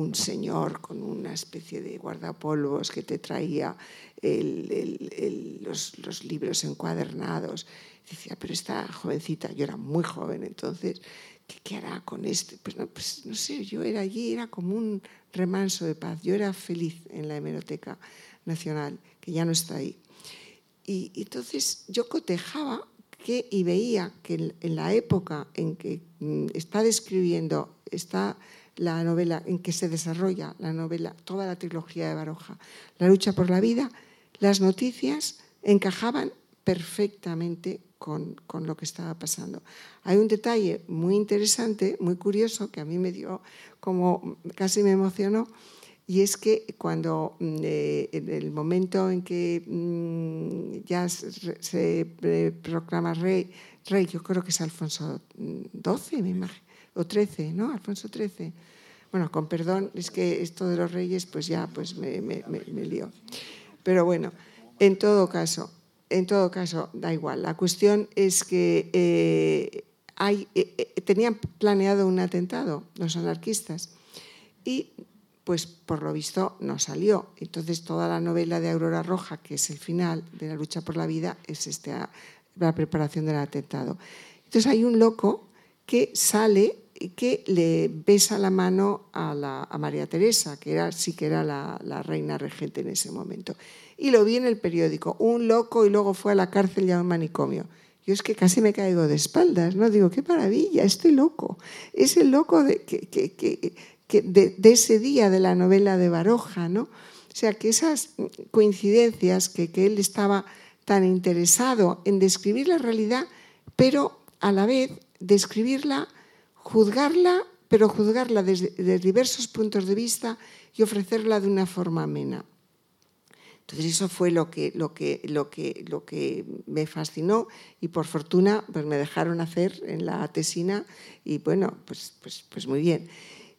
un señor con una especie de guardapolvos que te traía los, libros encuadernados. decía, pero esta jovencita, yo era muy joven entonces, ¿qué, qué hará con esto? Pues no, pues no sé, yo era allí, era como un remanso de paz. Yo era feliz en la Hemeroteca Nacional, que ya no está ahí. Y, entonces yo cotejaba que, y veía que en la época en que mm, está describiendo, está la novela en que se desarrolla la novela, toda la trilogía de Baroja, La lucha por la vida, las noticias encajaban perfectamente con, con, lo que estaba pasando. Hay un detalle muy interesante, muy curioso, que a mí me dio como casi me emocionó, y es que cuando mm, eh, en el momento en que mm, ya se, proclama rey, rey, yo creo que es Alfonso XII, me imagino, o XIII, ¿no? Alfonso XIII. Bueno, con perdón, es que esto de los reyes, pues ya pues me, me, lió. Pero bueno, en todo caso, en todo caso, da igual. La cuestión es que eh, eh, eh, tenían planeado un atentado los anarquistas y pues por lo visto no salió. Entonces toda la novela de Aurora Roja, que es el final de la lucha por la vida, es este, la preparación del atentado. Entonces hay un loco que sale y que le besa la mano a, la, María Teresa, que era, sí que era la, reina regente en ese momento y lo vi en el periódico, un loco y luego fue a la cárcel y a un manicomio. Yo es que casi me caigo de espaldas, ¿no? Digo, qué maravilla, estoy loco. Es el loco de, que, de, ese día de la novela de Baroja, ¿no? O sea, que esas coincidencias, que él estaba tan interesado en describir la realidad, pero a la vez describirla, juzgarla, pero juzgarla desde, diversos puntos de vista y ofrecerla de una forma amena. Entonces eso fue lo que me fascinó y por fortuna pues me dejaron hacer en la tesina y bueno, pues, pues, pues muy bien.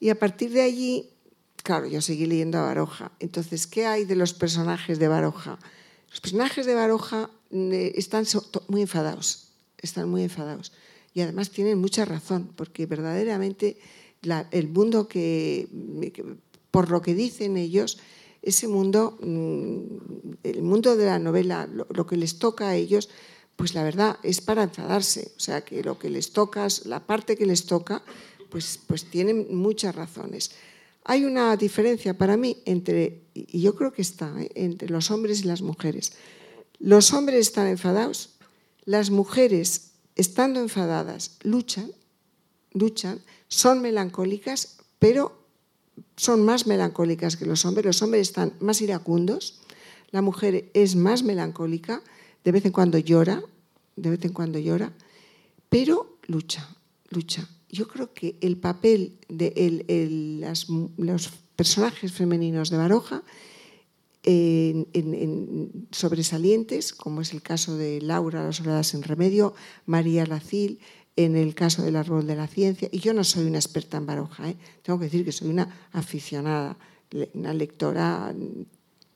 Y a partir de allí, claro, yo seguí leyendo a Baroja. Entonces, ¿qué hay de los personajes de Baroja? Los personajes de Baroja eh, están muy enfadados, están muy enfadados. Y además tienen mucha razón, porque verdaderamente el mundo que, por lo que dicen ellos, ese mundo, mm, el mundo de la novela, lo, que les toca a ellos, pues la verdad es para enfadarse. O sea, que lo que les toca, la parte que les toca, pues, pues tienen muchas razones. Hay una diferencia para mí entre, y yo creo que está, ¿eh? entre los hombres y las mujeres. Los hombres están enfadados, las mujeres, estando enfadadas, luchan, luchan, son melancólicas, pero son más melancólicas que los hombres. Los hombres están más iracundos, la mujer es más melancólica, de vez en cuando llora, de vez en cuando llora, pero lucha, lucha. Yo creo que el papel de los personajes femeninos de Baroja, en, sobresalientes, como es el caso de Laura, la soledad sin remedio, María Lacil, en el caso del árbol de la ciencia, y yo no soy una experta en Baroja, ¿eh? tengo que decir que soy una aficionada, una lectora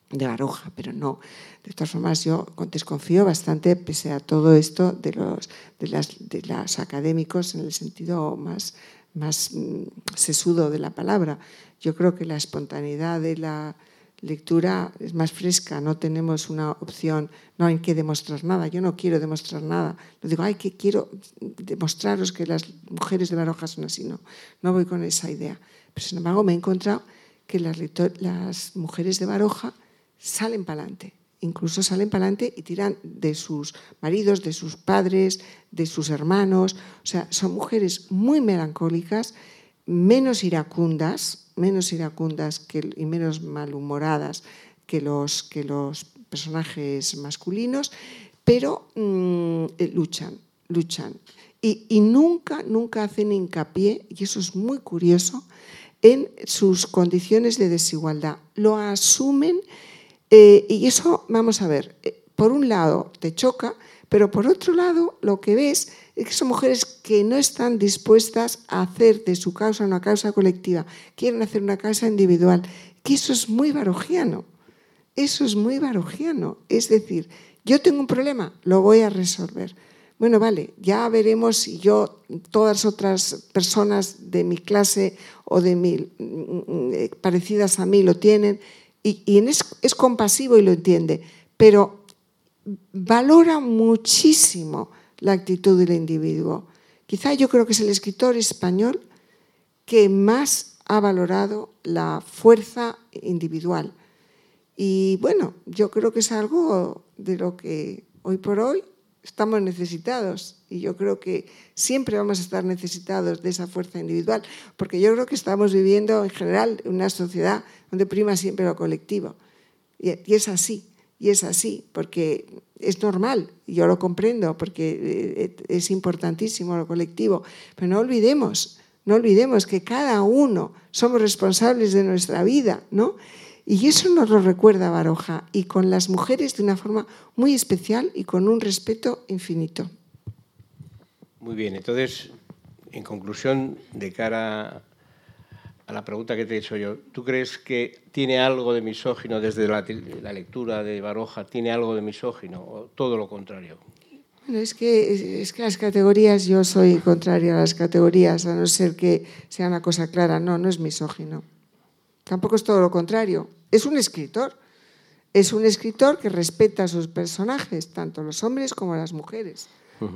de Baroja, pero no. De todas formas, yo desconfío bastante, pese a todo esto, de los, de las, de las académicos en el sentido más, más mm, sesudo de la palabra. Yo creo que la espontaneidad de la lectura es más fresca, no tenemos una opción, no hay que demostrar nada, yo no quiero demostrar nada, no digo, ay, que quiero demostraros que las mujeres de Baroja son así, no, no voy con esa idea. Pero sin embargo me he encontrado que las, las mujeres de Baroja salen para adelante, incluso salen para adelante y tiran de sus maridos, de sus padres, de sus hermanos, o sea, son mujeres muy melancólicas, menos iracundas, menos iracundas y menos malhumoradas que los, que los personajes masculinos, pero mm, eh, luchan, luchan. Y, nunca, nunca hacen hincapié, y eso es muy curioso, en sus condiciones de desigualdad. Lo asumen eh, y eso, vamos a ver, eh, por un lado te choca, pero por otro lado lo que ves son mujeres que no están dispuestas a hacer de su causa una causa colectiva, quieren hacer una causa individual, que eso es muy barogiano, eso es muy barogiano. Es decir, yo tengo un problema, lo voy a resolver. Bueno, vale, ya veremos si yo, todas otras personas de mi clase o de mi, mm, parecidas a mí lo tienen, y, es compasivo y lo entiende, pero valora muchísimo la actitud del individuo. Quizá yo creo que es el escritor español que más ha valorado la fuerza individual. Y bueno, yo creo que es algo de lo que hoy por hoy estamos necesitados. Y yo creo que siempre vamos a estar necesitados de esa fuerza individual, porque yo creo que estamos viviendo en general una sociedad donde prima siempre lo colectivo. Y, es así, y es así, porque es normal, yo lo comprendo, porque eh, es importantísimo lo colectivo, pero no olvidemos, no olvidemos que cada uno somos responsables de nuestra vida, ¿no? Y eso nos lo recuerda Baroja, y con las mujeres de una forma muy especial y con un respeto infinito. Muy bien, entonces, en conclusión, de cara a la pregunta que te he hecho yo, ¿tú crees que tiene algo de misógino desde la, lectura de Baroja? ¿Tiene algo de misógino o todo lo contrario? Bueno, es que, es que las categorías, yo soy contraria a las categorías, a no ser que sea una cosa clara. No, no es misógino. Tampoco es todo lo contrario. Es un escritor. Es un escritor que respeta a sus personajes, tanto los hombres como las mujeres.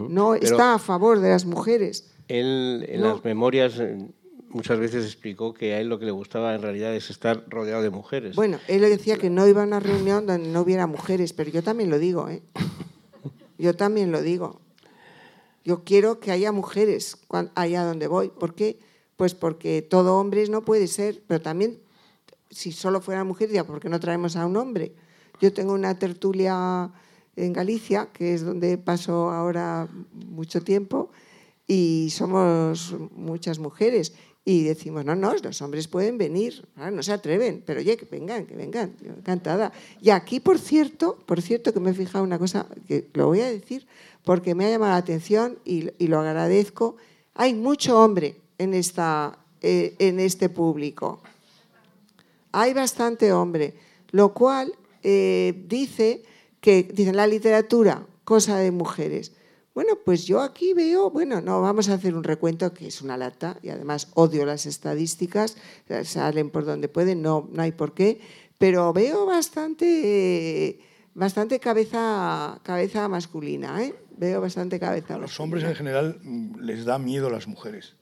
No está a favor de las mujeres. Él, en las memorias muchas veces explicó que a él lo que le gustaba en realidad es estar rodeado de mujeres. Bueno, él decía que no iba a una reunión donde no hubiera mujeres, pero yo también lo digo, ¿eh? Yo también lo digo. Yo quiero que haya mujeres allá donde voy. ¿Por qué? Pues porque todo hombre no puede ser, pero también si solo fuera mujer, ya, ¿por qué no traemos a un hombre? Yo tengo una tertulia en Galicia, que es donde paso ahora mucho tiempo, y somos muchas mujeres. Y decimos, no, no, los hombres pueden venir, no se atreven, pero oye, que vengan, que vengan, encantada. Y aquí, por cierto, por cierto, que me he fijado una cosa, que lo voy a decir porque me ha llamado la atención y, lo agradezco, hay mucho hombre en, esta, eh, en este público. Hay bastante hombre, lo cual eh, dice que, dicen, la literatura, cosa de mujeres. Bueno, pues yo aquí veo, bueno, no, vamos a hacer un recuento que es una lata y además odio las estadísticas, salen por donde pueden, no, no hay por qué, pero veo bastante, bastante cabeza, cabeza masculina, ¿eh? Veo bastante cabeza. A los hombres en general mm, les da miedo las mujeres.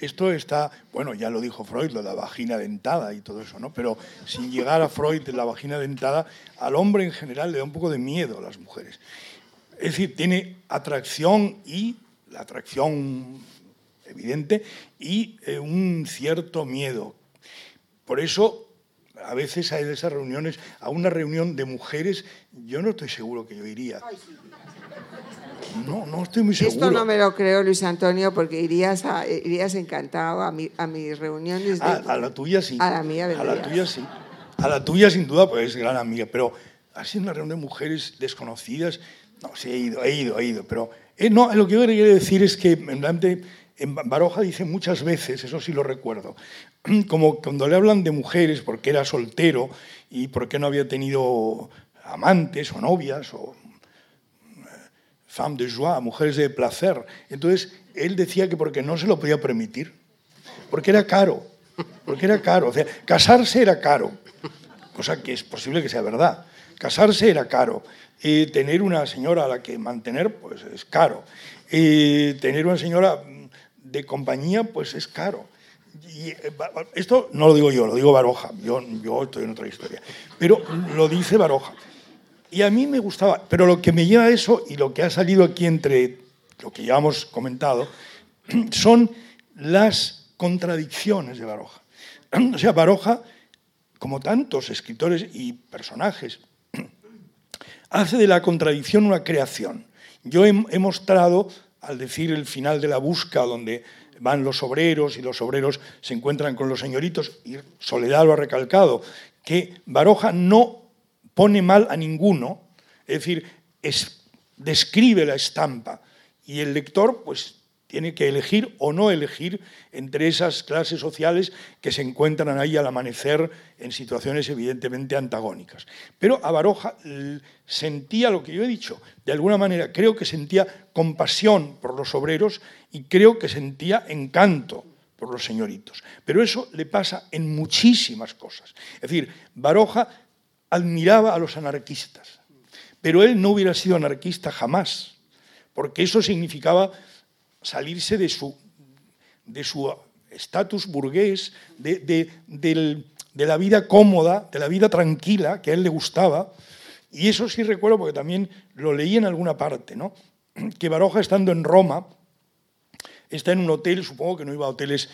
Esto está, bueno, ya lo dijo Freud, lo de la vagina dentada y todo eso, ¿no? Pero sin llegar a Freud, la vagina dentada, al hombre en general le da un poco de miedo a las mujeres. Es decir, tiene atracción y la atracción evidente y eh, un cierto miedo. Por eso, a veces hay de esas reuniones, a una reunión de mujeres, yo no estoy seguro que yo iría. No, no estoy muy seguro. Esto no me lo creo, Luis Antonio, porque irías, irías encantado a, mi, a mis reuniones. De, a, la tuya sí. A la mía A la tuya sí. A la tuya sin duda, pues es gran amiga. Pero así una reunión de mujeres desconocidas, no, sí he ido, he ido, he ido. Pero eh, no, lo que yo quería decir es que en Baroja dice muchas veces, eso sí lo recuerdo, como cuando le hablan de mujeres porque era soltero y porque no había tenido amantes o novias o femme de joie, mujeres de placer. Entonces, él decía que porque no se lo podía permitir, porque era caro, porque era caro. O sea, casarse era caro, cosa que es posible que sea verdad. Casarse era caro. Y tener una señora a la que mantener, pues es caro. y tener una señora de compañía, pues es caro. Y eh, esto no lo digo yo, lo digo Baroja. Yo, yo estoy en otra historia. Pero lo dice Baroja. Y a mí me gustaba, pero lo que me lleva a eso y lo que ha salido aquí entre lo que ya hemos comentado, son las contradicciones de Baroja. O sea, Baroja, como tantos escritores y personajes, hace de la contradicción una creación. Yo he, mostrado, al decir el final de la busca, donde van los obreros y los obreros se encuentran con los señoritos, y Soledad lo ha recalcado, que Baroja no pone mal a ninguno, es decir, describe la estampa y el lector pues tiene que elegir o no elegir entre esas clases sociales que se encuentran ahí al amanecer en situaciones evidentemente antagónicas. Pero a Baroja sentía lo que yo he dicho, de alguna manera creo que sentía compasión por los obreros y creo que sentía encanto por los señoritos. Pero eso le pasa en muchísimas cosas. Es decir, Baroja admiraba a los anarquistas, pero él no hubiera sido anarquista jamás, porque eso significaba salirse de su de su estatus burgués, de, la vida cómoda, de la vida tranquila que a él le gustaba. Y eso sí recuerdo porque también lo leí en alguna parte, ¿no? que Baroja estando en Roma, está en un hotel, supongo que no iba a hoteles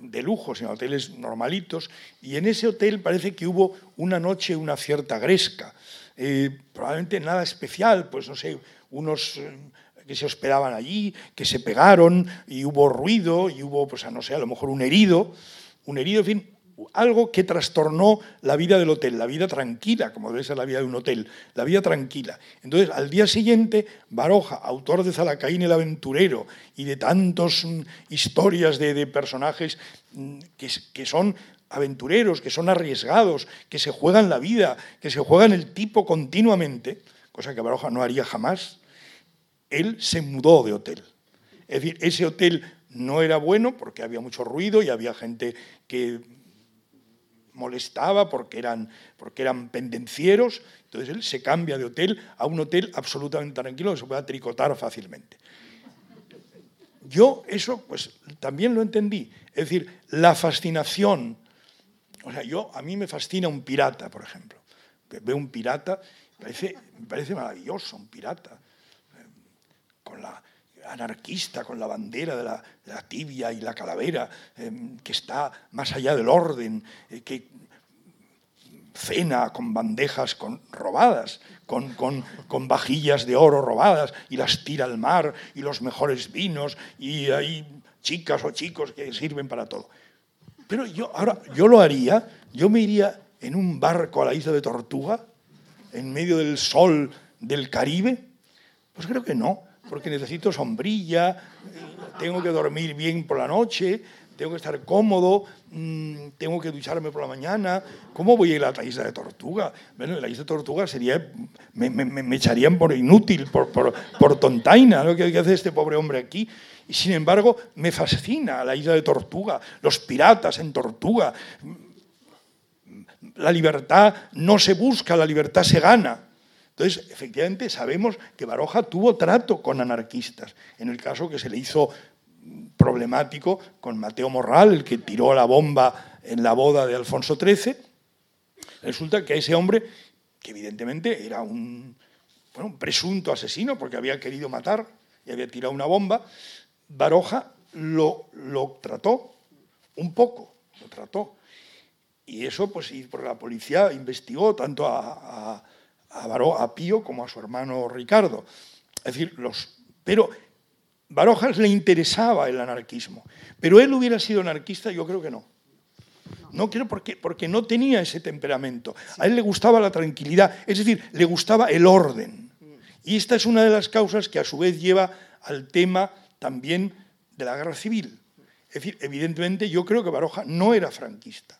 de lujo, sino hoteles normalitos, y en ese hotel parece que hubo una noche una cierta gresca, eh, probablemente nada especial, pues no sé, unos eh, que se hospedaban allí, que se pegaron, y hubo ruido, y hubo, pues no sé, a lo mejor un herido, un herido, en fin, algo que trastornó la vida del hotel, la vida tranquila, como debe ser la vida de un hotel, la vida tranquila. Entonces, al día siguiente, Baroja, autor de Zalacaín el aventurero y de tantas mm, historias de, personajes mm, que son aventureros, que son arriesgados, que se juegan la vida, que se juegan el tipo continuamente, cosa que Baroja no haría jamás, él se mudó de hotel. Es decir, ese hotel no era bueno porque había mucho ruido y había gente que molestaba porque eran, porque eran pendencieros. Entonces él se cambia de hotel a un hotel absolutamente tranquilo que se pueda tricotar fácilmente. Yo eso pues también lo entendí. Es decir, la fascinación. O sea, yo, a mí me fascina un pirata, por ejemplo. Veo un pirata, parece, me parece maravilloso un pirata. Con la, anarquista con la bandera de la, tibia y la calavera, em, que está más allá del orden, eh, que cena con bandejas con, robadas, con, con, vajillas de oro robadas y las tira al mar y los mejores vinos y hay chicas o chicos que sirven para todo. Pero yo ahora yo lo haría, yo me iría en un barco a la isla de Tortuga, en medio del sol del Caribe. Pues creo que no porque necesito sombrilla, tengo que dormir bien por la noche, tengo que estar cómodo, mm, tengo que ducharme por la mañana. ¿Cómo voy a ir a la isla de Tortuga? Bueno, la isla de Tortuga sería, me, echarían por inútil, por, por, por tontaina, lo que hace este pobre hombre aquí. Y sin embargo, me fascina la isla de Tortuga, los piratas en Tortuga. la libertad no se busca, la libertad se gana. Entonces, efectivamente, sabemos que Baroja tuvo trato con anarquistas. En el caso que se le hizo problemático con Mateo Morral, el que tiró la bomba en la boda de Alfonso XIII, resulta que ese hombre, que evidentemente era un, un presunto asesino porque había querido matar y había tirado una bomba, Baroja lo, lo trató un poco, lo trató. Y eso, pues, por la policía investigó tanto a, a, Pío como a su hermano Ricardo. Es decir, los, pero Barojas le interesaba el anarquismo. Pero él hubiera sido anarquista, yo creo que no. No quiero porque, porque no tenía ese temperamento. A él le gustaba la tranquilidad, es decir, le gustaba el orden. Y esta es una de las causas que a su vez lleva al tema también de la guerra civil. Es decir, evidentemente yo creo que Baroja no era franquista,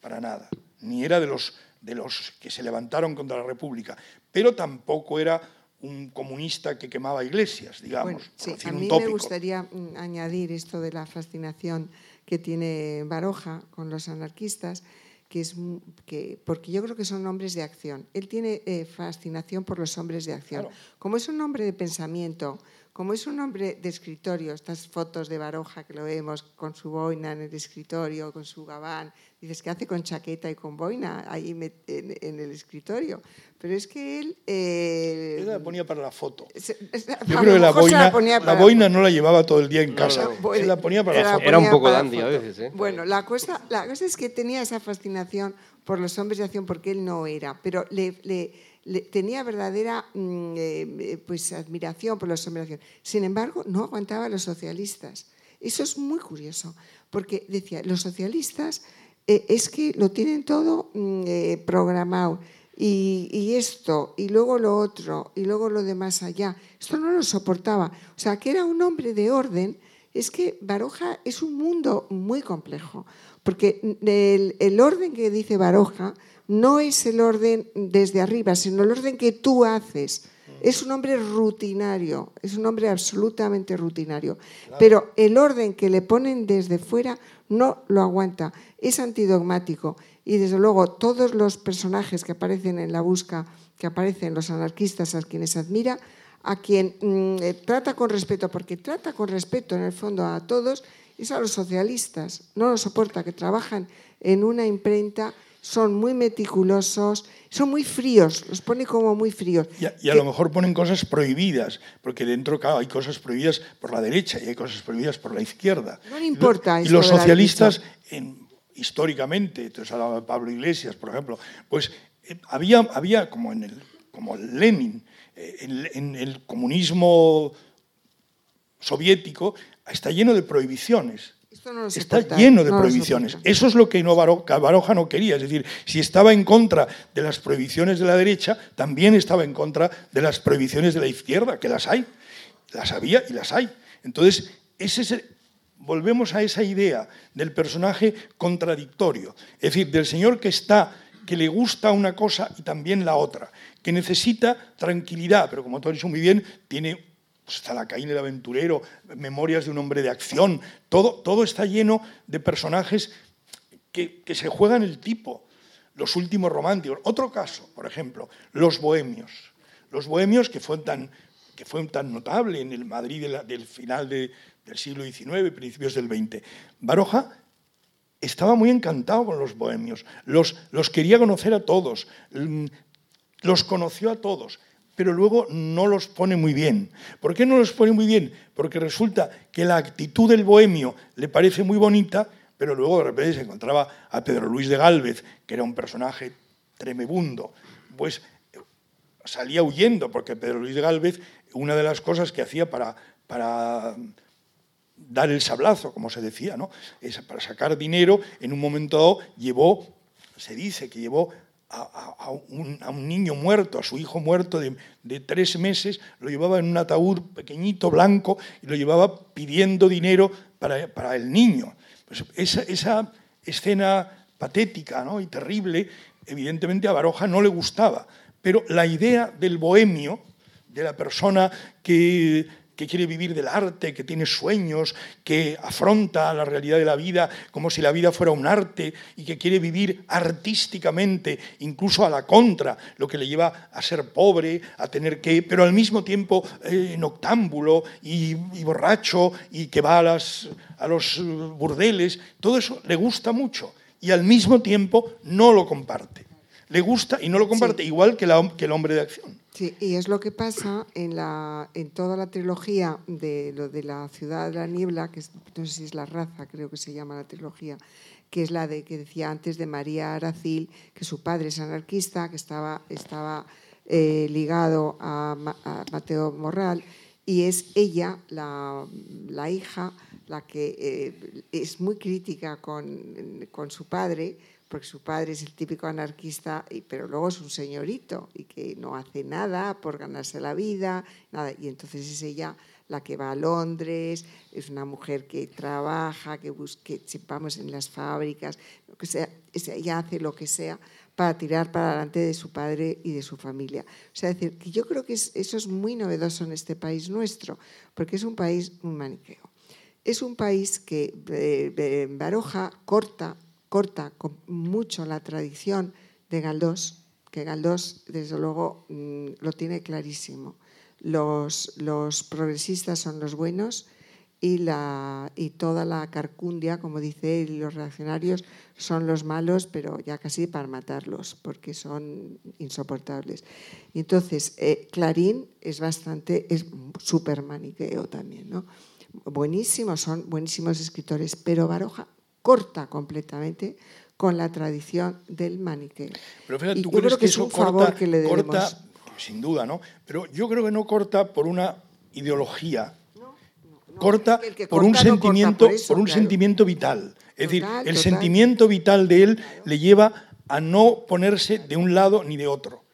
para nada, ni era de los, de los que se levantaron contra la República, pero tampoco era un comunista que quemaba iglesias, digamos. sí, a mí me gustaría mm, añadir esto de la fascinación que tiene Baroja con los anarquistas, que es que, porque yo creo que son hombres de acción. Él tiene eh, fascinación por los hombres de acción. Como es un hombre de pensamiento, como es un hombre de escritorio, estas fotos de Baroja que lo vemos con su boina en el escritorio, con su gabán, dices, ¿qué hace con chaqueta y con boina ahí en, el escritorio? Pero es que él... Eh, la ponía para la foto. Yo creo que la boina, la, boina no la llevaba todo el día en casa, se la ponía para la foto. Era un poco dandy a veces. ¿eh? Bueno, la cosa, la cosa es que tenía esa fascinación por los hombres de acción porque él no era, pero le tenía verdadera mm, eh, pues, admiración por los hombres Sin embargo, no aguantaba a los socialistas. Eso es muy curioso, porque decía, los socialistas eh, es que lo tienen todo mm, eh, programado. Y, esto, y luego lo otro, y luego lo de más allá. Esto no lo soportaba. O sea, que era un hombre de orden. Es que Baroja es un mundo muy complejo, porque el, el orden que dice Baroja no es el orden desde arriba, sino el orden que tú haces. Es un hombre rutinario, es un hombre absolutamente rutinario. Pero el orden que le ponen desde fuera no lo aguanta, es antidogmático. Y desde luego todos los personajes que aparecen en la busca, que aparecen los anarquistas a quienes admira, a quien mm, eh, trata con respeto, porque trata con respeto en el fondo a todos, es a los socialistas. No lo soporta, que trabajan en una imprenta son muy meticulosos, son muy fríos, los pone como muy fríos. Y a, lo mejor ponen cosas prohibidas, porque dentro hay cosas prohibidas por la derecha y hay cosas prohibidas por la izquierda. No le importa. Y, los socialistas, históricamente, entonces hablaba Pablo Iglesias, por ejemplo, pues eh, había, había como en el, como Lenin, eh, en el comunismo soviético, está lleno de prohibiciones está lleno de prohibiciones. Eso es lo que Baroja no quería. Es decir, si estaba en contra de las prohibiciones de la derecha, también estaba en contra de las prohibiciones de la izquierda, que las hay. Las había y las hay. Entonces, ese volvemos a esa idea del personaje contradictorio. Es decir, del señor que está que le gusta una cosa y también la otra, que necesita tranquilidad, pero como tú has dicho muy bien, tiene pues está la Caín el aventurero, Memorias de un hombre de acción, todo, todo está lleno de personajes que, se juegan el tipo, los últimos románticos. Otro caso, por ejemplo, los bohemios. Los bohemios que fueron tan, que fue tan notable en el Madrid del final del siglo XIX, principios del XX. Baroja estaba muy encantado con los bohemios, los, los quería conocer a todos, los conoció a todos pero luego no los pone muy bien. ¿Por qué no los pone muy bien? Porque resulta que la actitud del bohemio le parece muy bonita, pero luego de repente se encontraba a Pedro Luis de Gálvez, que era un personaje tremebundo, pues salía huyendo, porque Pedro Luis de Gálvez, una de las cosas que hacía para, para dar el sablazo, como se decía, ¿no? Es para sacar dinero, en un momento dado llevó, se dice que llevó a, un, niño muerto, a su hijo muerto de, tres meses, lo llevaba en un ataúd pequeñito, blanco, y lo llevaba pidiendo dinero para, el niño. Pues esa, escena patética ¿no? y terrible, evidentemente a Baroja no le gustaba, pero la idea del bohemio, de la persona que, que quiere vivir del arte, que tiene sueños, que afronta la realidad de la vida como si la vida fuera un arte y que quiere vivir artísticamente, incluso a la contra, lo que le lleva a ser pobre, a tener que, pero al mismo tiempo eh, noctámbulo y, borracho y que va a, las, a los burdeles, todo eso le gusta mucho y al mismo tiempo no lo comparte. Le gusta y no lo comparte, igual que, la, que el hombre de acción. Sí, y es lo que pasa en, la, en toda la trilogía de lo de la ciudad de la niebla, que no sé si es la raza, creo que se llama la trilogía, que es la de que decía antes de María Aracil, que su padre es anarquista, que estaba, estaba eh, ligado a, Mateo Morral, y es ella, la, la hija, la que eh, es muy crítica con, con su padre, porque su padre es el típico anarquista, pero luego es un señorito y que no hace nada por ganarse la vida, nada. Y entonces es ella la que va a Londres, es una mujer que trabaja, que busque, sepamos, en las fábricas, que sea, ella hace lo que sea para tirar para adelante de su padre y de su familia. O sea, decir, que yo creo que eso es muy novedoso en este país nuestro, porque es un país muy maniqueo. Es un país que eh, eh, Baroja corta corta con mucho la tradición de Galdós, que Galdós, desde luego, mm, lo tiene clarísimo. Los, progresistas son los buenos y, la, y toda la carcundia, como dice él, los reaccionarios son los malos, pero ya casi para matarlos, porque son insoportables. Entonces, eh, Clarín es bastante, es súper maniqueo también, ¿no? Buenísimos, son buenísimos escritores, pero Baroja corta completamente con la tradición del maniqueo. Pero fíjate, ¿tú crees que, es un favor que le debemos? sin duda, ¿no? Pero yo creo que no corta por una ideología, corta por un sentimiento, por, un sentimiento vital. Es decir, el sentimiento vital de él le lleva a no ponerse de un lado ni de otro.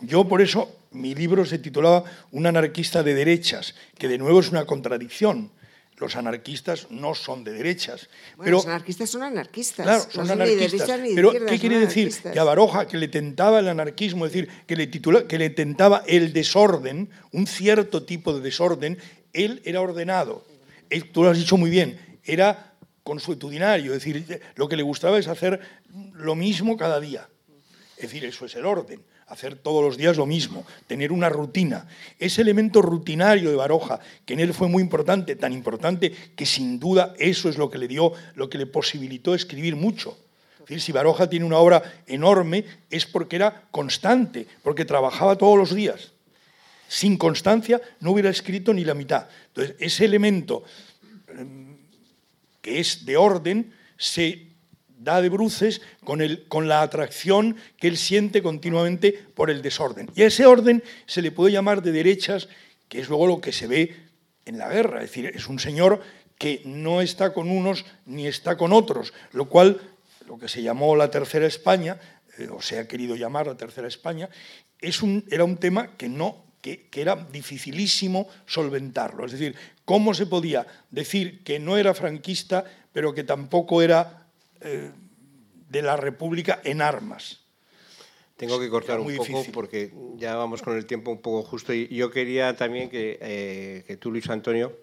Yo por eso mi libro se titulaba Un anarquista de derechas, que de nuevo es una contradicción los anarquistas no son de derechas. pero, los anarquistas son anarquistas. Claro, son anarquistas. pero, ¿qué quiere decir? Que a Baroja, que le tentaba el anarquismo, es decir, que le, titula, que le tentaba el desorden, un cierto tipo de desorden, él era ordenado. tú lo has dicho muy bien, era consuetudinario, es decir, lo que le gustaba es hacer lo mismo cada día. Es decir, eso es el orden hacer todos los días lo mismo, tener una rutina. Ese elemento rutinario de Baroja, que en él fue muy importante, tan importante que sin duda eso es lo que le dio, lo que le posibilitó escribir mucho. Si Baroja tiene una obra enorme es porque era constante, porque trabajaba todos los días. Sin constancia no hubiera escrito ni la mitad. Entonces, ese elemento em, que es de orden se da de bruces con, el, con la atracción que él siente continuamente por el desorden. Y a ese orden se le puede llamar de derechas, que es luego lo que se ve en la guerra. Es decir, es un señor que no está con unos ni está con otros, lo cual, lo que se llamó la Tercera España, eh, o se ha querido llamar la Tercera España, es un, era un tema que no que, que, era dificilísimo solventarlo. Es decir, cómo se podía decir que no era franquista, pero que tampoco era eh, de la República en armas. Tengo que cortar un poco porque ya vamos con el tiempo un poco justo y yo quería también que, eh, que tú, Luis Antonio,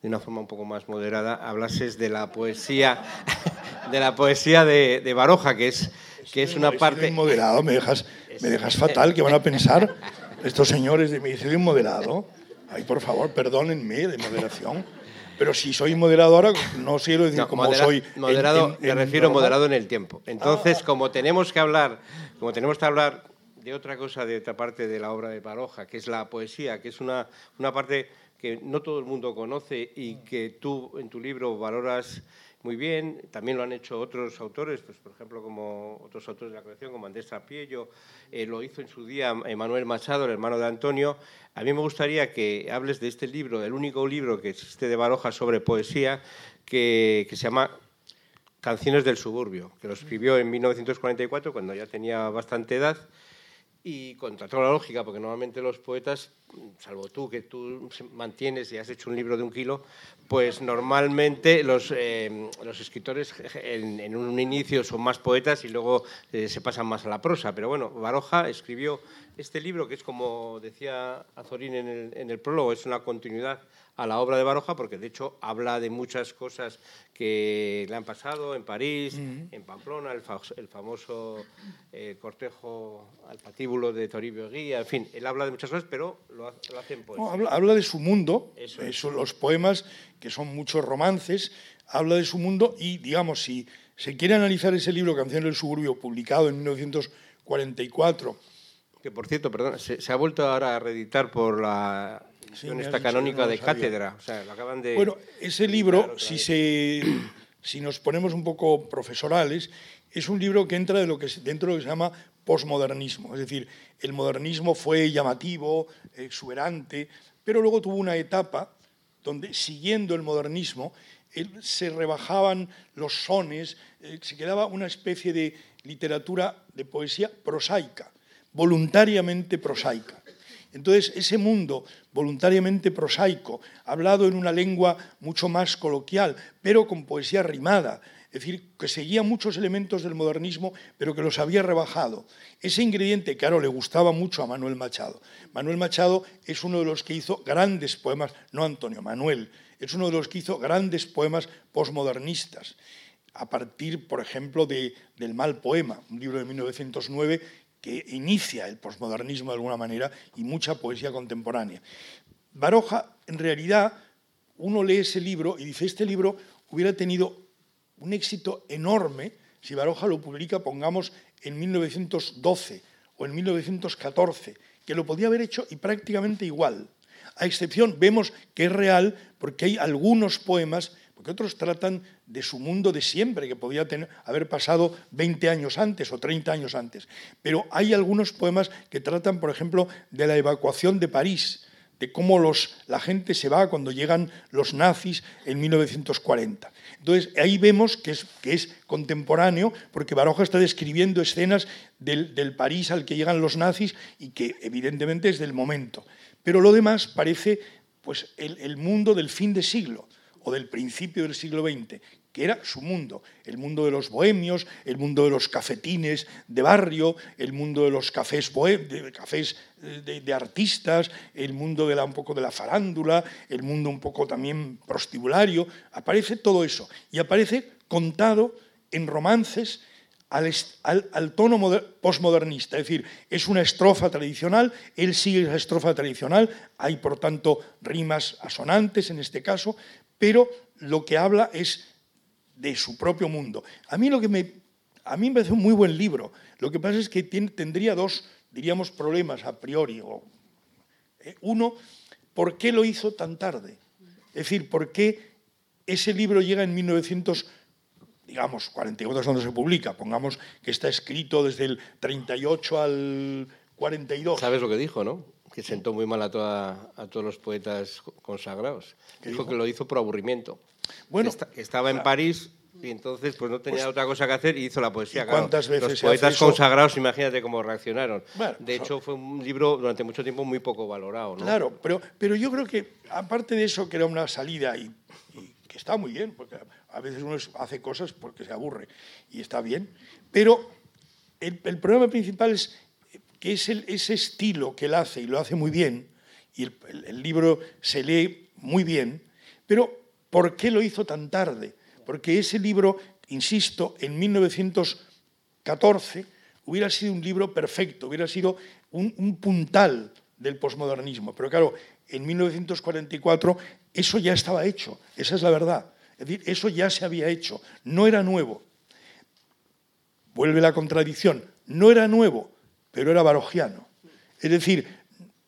de una forma un poco más moderada, hablases de la poesía de la poesía de, de Baroja, que es, que es una parte... moderado, me dejas, me dejas fatal, que van a pensar estos señores de me dice moderado. Ay, por favor, perdónenme de moderación. Pero si soy moderado ahora, no quiero decir como soy. Moderado, me refiero moderado en el tiempo. Entonces, ah. como tenemos que hablar, como tenemos que hablar de otra cosa, de otra parte de la obra de Baroja, que es la poesía, que es una, una parte que no todo el mundo conoce y que tú en tu libro valoras muy bien. También lo han hecho otros autores, pues, por ejemplo, como otros autores de la colección, como Andrés Trapiello, eh, lo hizo en su día Emanuel Machado, el hermano de Antonio. A mí me gustaría que hables de este libro, el único libro que existe de Baroja sobre poesía, que, que se llama Canciones del Suburbio, que lo escribió en 1944, cuando ya tenía bastante edad, y contra toda la lógica, porque normalmente los poetas, salvo tú, que tú mantienes y has hecho un libro de un kilo, pues normalmente los, eh, los escritores en, un inicio son más poetas y luego eh, se pasan más a la prosa. Pero bueno, Baroja escribió este libro, que es como decía Azorín en el, en el prólogo, es una continuidad a la obra de Baroja, porque de hecho habla de muchas cosas que le han pasado en París, en Pamplona, el, el famoso eh, cortejo al patíbulo de Toribio Guía, en fin, él habla de muchas cosas, pero lo, hace en poesía. habla, habla, de su mundo, Eso los poemas, que son muchos romances, habla de su mundo y, digamos, si se quiere analizar ese libro, Canción del Suburbio, publicado en 1944, que por cierto, perdón, se, ha vuelto ahora a reeditar por la esta canónica de cátedra. Bueno, ese libro, si, se, si nos ponemos un poco profesorales, es un libro que entra de lo que, dentro de lo que se llama posmodernismo. Es decir, el modernismo fue llamativo, exuberante, pero luego tuvo una etapa donde, siguiendo el modernismo, se rebajaban los sones, eh, se quedaba una especie de literatura de poesía prosaica, voluntariamente prosaica. Entonces, ese mundo voluntariamente prosaico, hablado en una lengua mucho más coloquial, pero con poesía rimada, es decir, que seguía muchos elementos del modernismo, pero que los había rebajado. Ese ingrediente, claro, le gustaba mucho a Manuel Machado. Manuel Machado es uno de los que hizo grandes poemas, no Antonio, Manuel, es uno de los que hizo grandes poemas posmodernistas, a partir, por ejemplo, de, del Mal Poema, un libro de 1909 que inicia el posmodernismo de alguna manera y mucha poesía contemporánea. Baroja, en realidad, uno lee ese libro y dice, este libro hubiera tenido un éxito enorme si Baroja lo publica, pongamos, en 1912 o en 1914, que lo podía haber hecho y prácticamente igual. A excepción, vemos que es real porque hay algunos poemas porque otros tratan de su mundo de siempre, que podía haber pasado 20 años antes o 30 años antes. Pero hay algunos poemas que tratan, por ejemplo, de la evacuación de París, de cómo la gente se va cuando llegan los nazis en 1940. Entonces, ahí vemos que es, contemporáneo, porque Baroja está describiendo escenas del, París al que llegan los nazis y que evidentemente es del momento. Pero lo demás parece pues, el mundo del fin de siglo o del principio del siglo XX, que era su mundo, el mundo de los bohemios, el mundo de los cafetines de barrio, el mundo de los cafés, de, cafés eh, de, artistas, el mundo de la, un poco de la farándula, el mundo un poco también prostibulario, aparece todo eso. Y aparece contado en romances al, al, tono postmodernista, es decir, es una estrofa tradicional, él sigue esa estrofa tradicional, hay por tanto rimas asonantes en este caso, pero lo que habla es de su propio mundo. A mí, lo que me, a mí me parece un muy buen libro. Lo que pasa es que tendría dos, diríamos, problemas a priori. Eh, uno, ¿por qué lo hizo tan tarde? Es decir, ¿por qué ese libro llega en 1900, digamos, 48 es donde se publica? Pongamos que está escrito desde el 38 al 42. ¿Sabes lo que dijo, no? Que sentó muy mal a, a todos los poetas consagrados. Dijo, que lo hizo por aburrimiento. Bueno, estaba en París y entonces pues no tenía pues otra cosa que hacer y hizo la poesía. ¿Cuántas veces los poetas consagrados, imagínate cómo reaccionaron. de hecho, fue un libro durante mucho tiempo muy poco valorado. Claro, pero, pero yo creo que aparte de eso, que era una salida y, que está muy bien, porque a veces uno hace cosas porque se aburre y está bien, pero el, el problema principal es que es ese estilo que él hace y lo hace muy bien, y el, libro se lee muy bien, pero ¿por qué lo hizo tan tarde? Porque ese libro, insisto, en 1914 hubiera sido un libro perfecto, hubiera sido un, un puntal del posmodernismo. Pero claro, en 1944 eso ya estaba hecho, esa es la verdad. Es decir, eso ya se había hecho, no era nuevo. Vuelve la contradicción, no era nuevo, pero era barogiano. Es decir,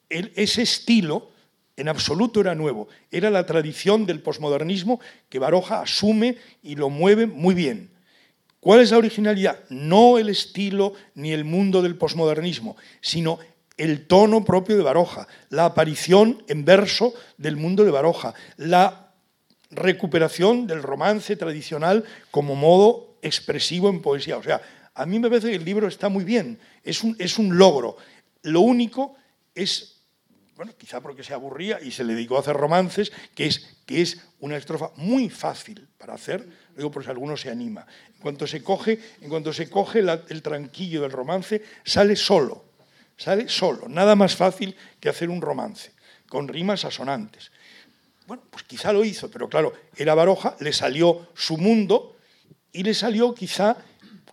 ese estilo en absoluto era nuevo, era la tradición del posmodernismo que Baroja asume y lo mueve muy bien. ¿Cuál es la originalidad? No el estilo ni el mundo del posmodernismo, sino el tono propio de Baroja, la aparición en verso del mundo de Baroja, la recuperación del romance tradicional como modo expresivo en poesía. O sea, a mí me parece que el libro está muy bien, es un, es un logro. Lo único es, bueno, quizá porque se aburría y se le dedicó a hacer romances, que es, que es una estrofa muy fácil para hacer, digo por si alguno se anima. En cuanto se coge, en cuanto se coge el tranquillo del romance, sale solo, sale solo, nada más fácil que hacer un romance, con rimas asonantes. Bueno, pues quizá lo hizo, pero claro, era Baroja, le salió su mundo y le salió quizá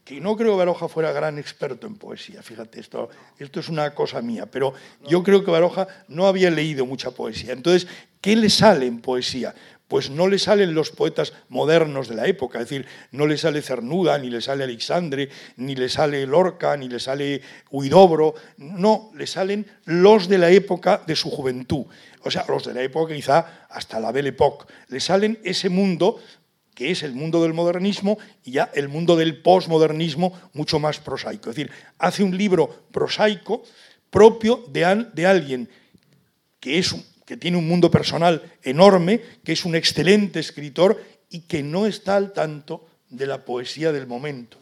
que no creo que Baroja fuera gran experto en poesía, fíjate, esto, esto es una cosa mía, pero yo creo que Baroja no había leído mucha poesía. Entonces, ¿qué le sale en poesía? Pues no le salen los poetas modernos de la época, es decir, no le sale Cernuda, ni le sale Alexandre, ni le sale Lorca, ni le sale Huidobro, no, le salen los de la época de su juventud, o sea, los de la época quizá hasta la Belle Époque, le salen ese mundo que es el mundo del modernismo y ya el mundo del posmodernismo mucho más prosaico. Es decir, hace un libro prosaico propio de, de alguien que, es que tiene un mundo personal enorme, que es un excelente escritor y que no está al tanto de la poesía del momento,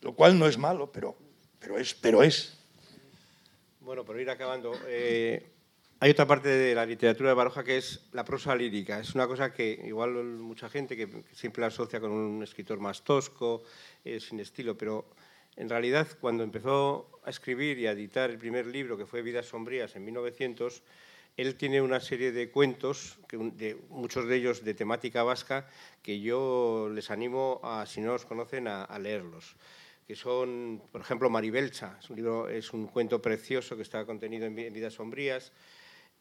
lo cual no es malo, pero, pero, es, pero es. Bueno, por ir acabando, eh, hay otra parte de la literatura de Baroja que es la prosa lírica. Es una cosa que igual mucha gente que siempre la asocia con un escritor más tosco, eh, sin estilo, pero en realidad cuando empezó a escribir y a editar el primer libro, que fue Vidas Sombrías, en 1900, él tiene una serie de cuentos, de, muchos de ellos de temática vasca, que yo les animo, a, si no los conocen, a, leerlos que son, por ejemplo, Maribelcha. Es un, libro, es un cuento precioso que está contenido en Vidas Sombrías.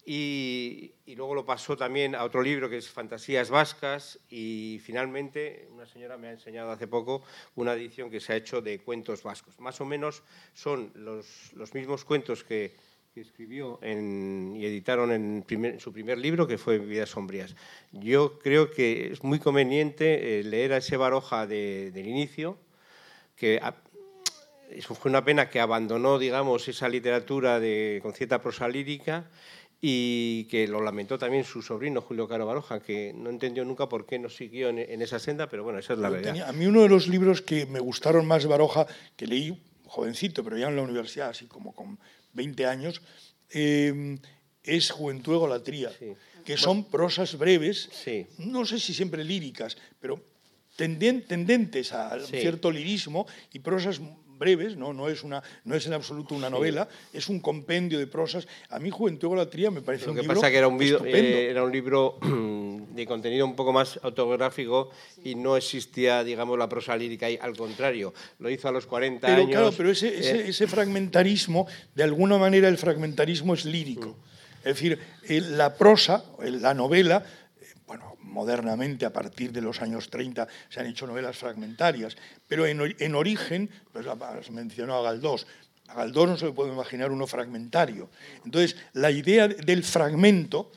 Y, luego lo pasó también a otro libro que es Fantasías Vascas y finalmente una señora me ha enseñado hace poco una edición que se ha hecho de cuentos vascos. Más o menos son los, los mismos cuentos que, escribió y editaron en, su primer libro, que fue Vidas Sombrías. Yo creo que es muy conveniente eh, leer a ese Baroja del inicio, que fue una pena que abandonó, digamos, esa literatura de, con cierta prosa lírica y que lo lamentó también su sobrino Julio Caro Baroja, que no entendió nunca por qué no siguió en, esa senda, pero bueno, esa es la verdad. a mí uno de los libros que me gustaron más de Baroja, que leí jovencito, pero ya en la universidad, así como con 20 años, eh, es Juventud Egolatría, que son prosas breves, no sé si siempre líricas, pero tendentes a cierto lirismo y prosas breves, no, no, es una, no es en absoluto una novela, es un compendio de prosas. A mí Juventud Golatría me parece Lo un que libro pasa que era un, eh, era un libro de contenido un poco más autográfico y no existía, digamos, la prosa lírica ahí, al contrario, lo hizo a los 40 pero, años. Claro, pero ese, eh, ese, fragmentarismo, de alguna manera el fragmentarismo es lírico. Es decir, la prosa, la novela, modernamente, a partir de los años 30, se han hecho novelas fragmentarias, pero en, origen, pues has mencionado a Galdós, a Galdós no se le puede imaginar uno fragmentario. Entonces, la idea del fragmento,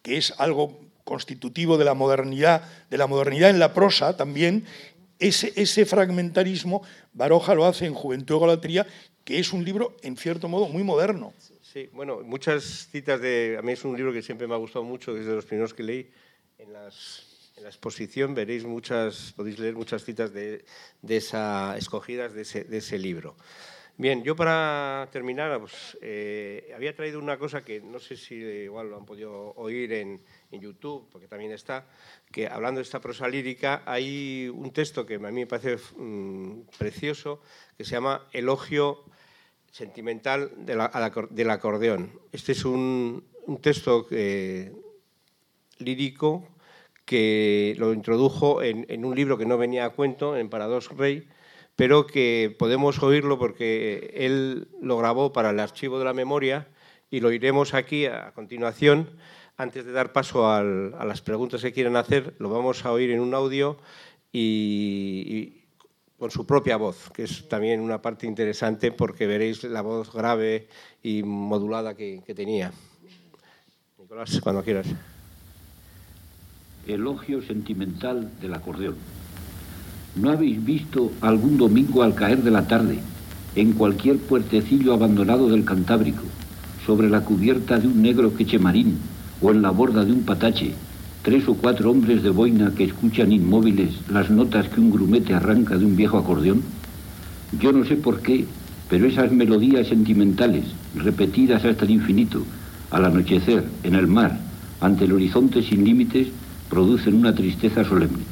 que es algo constitutivo de la modernidad, de la modernidad en la prosa también, ese, ese fragmentarismo, Baroja lo hace en Juventud y Golatría, que es un libro, en cierto modo, muy moderno. Sí, bueno, muchas citas de... A mí es un libro que siempre me ha gustado mucho, desde los primeros que leí, en, la exposición veréis muchas, podéis leer muchas citas de, esa, escogidas de ese, libro. Bien, yo para terminar, pues, eh, había traído una cosa que no sé si igual lo han podido oír en, YouTube, porque también está, que hablando de esta prosa lírica, hay un texto que a mí me parece mm, precioso, que se llama Elogio sentimental del acordeón. Este es un, texto que lírico que lo introdujo en, un libro que no venía a cuento, en Parados Rey, pero que podemos oírlo porque él lo grabó para el archivo de la memoria y lo iremos aquí a continuación. Antes de dar paso a las preguntas que quieren hacer, lo vamos a oír en un audio y, con su propia voz, que es también una parte interesante porque veréis la voz grave y modulada que, que tenía. Nicolás, cuando quieras. Elogio sentimental del acordeón. ¿No habéis visto algún domingo al caer de la tarde, en cualquier puertecillo abandonado del Cantábrico, sobre la cubierta de un negro quechemarín o en la borda de un patache, tres o cuatro hombres de boina que escuchan inmóviles las notas que un grumete arranca de un viejo acordeón? Yo no sé por qué, pero esas melodías sentimentales, repetidas hasta el infinito, al anochecer, en el mar, ante el horizonte sin límites, producen una tristeza solemne.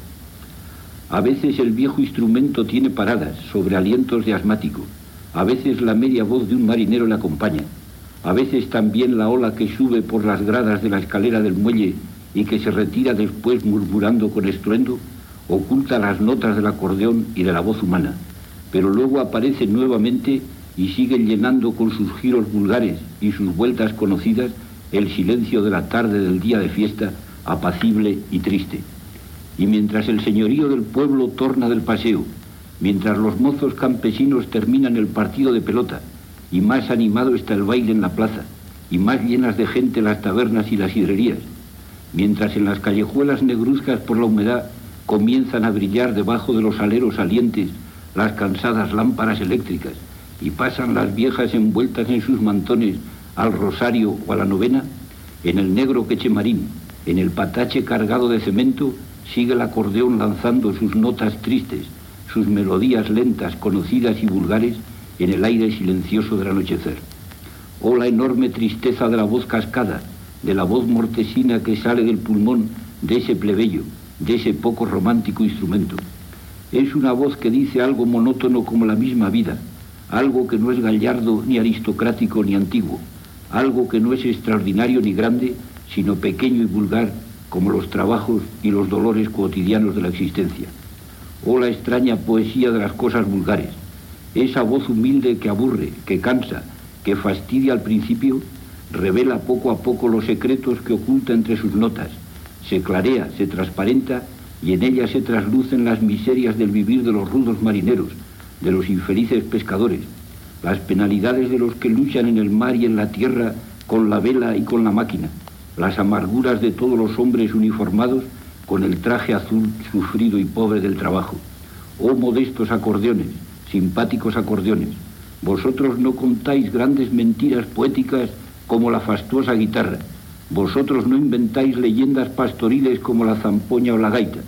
A veces el viejo instrumento tiene paradas sobre alientos de asmático, a veces la media voz de un marinero le acompaña, a veces también la ola que sube por las gradas de la escalera del muelle y que se retira después murmurando con estruendo, oculta las notas del acordeón y de la voz humana, pero luego aparece nuevamente y sigue llenando con sus giros vulgares y sus vueltas conocidas el silencio de la tarde del día de fiesta, apacible y triste. Y mientras el señorío del pueblo torna del paseo, mientras los mozos campesinos terminan el partido de pelota, y más animado está el baile en la plaza, y más llenas de gente las tabernas y las hidrerías, mientras en las callejuelas negruzcas por la humedad comienzan a brillar debajo de los aleros salientes las cansadas lámparas eléctricas, y pasan las viejas envueltas en sus mantones al rosario o a la novena, en el negro quechemarín, en el patache cargado de cemento, sigue el acordeón lanzando sus notas tristes, sus melodías lentas, conocidas y vulgares, en el aire silencioso del anochecer. Oh la enorme tristeza de la voz cascada, de la voz mortecina que sale del pulmón de ese plebeyo, de ese poco romántico instrumento. Es una voz que dice algo monótono como la misma vida, algo que no es gallardo ni aristocrático ni antiguo, algo que no es extraordinario ni grande, sino pequeño y vulgar como los trabajos y los dolores cotidianos de la existencia. Oh la extraña poesía de las cosas vulgares, esa voz humilde que aburre, que cansa, que fastidia al principio, revela poco a poco los secretos que oculta entre sus notas, se clarea, se transparenta y en ella se traslucen las miserias del vivir de los rudos marineros, de los infelices pescadores, las penalidades de los que luchan en el mar y en la tierra con la vela y con la máquina, las amarguras de todos los hombres uniformados con el traje azul sufrido y pobre del trabajo. Oh modestos acordeones, simpáticos acordeones, vosotros no contáis grandes mentiras poéticas como la fastuosa guitarra, vosotros no inventáis leyendas pastoriles como la zampoña o la gaita,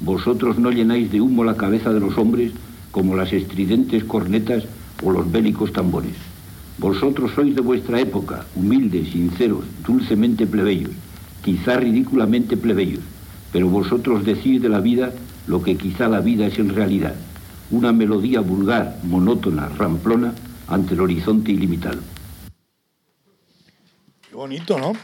vosotros no llenáis de humo la cabeza de los hombres como las estridentes cornetas o los bélicos tambores. Vosotros sois de vuestra época, humildes, sinceros, dulcemente plebeyos, quizá ridículamente plebeyos, pero vosotros decís de la vida lo que quizá la vida es en realidad, una melodía vulgar, monótona, ramplona, ante el horizonte ilimitado. Qué bonito, ¿no?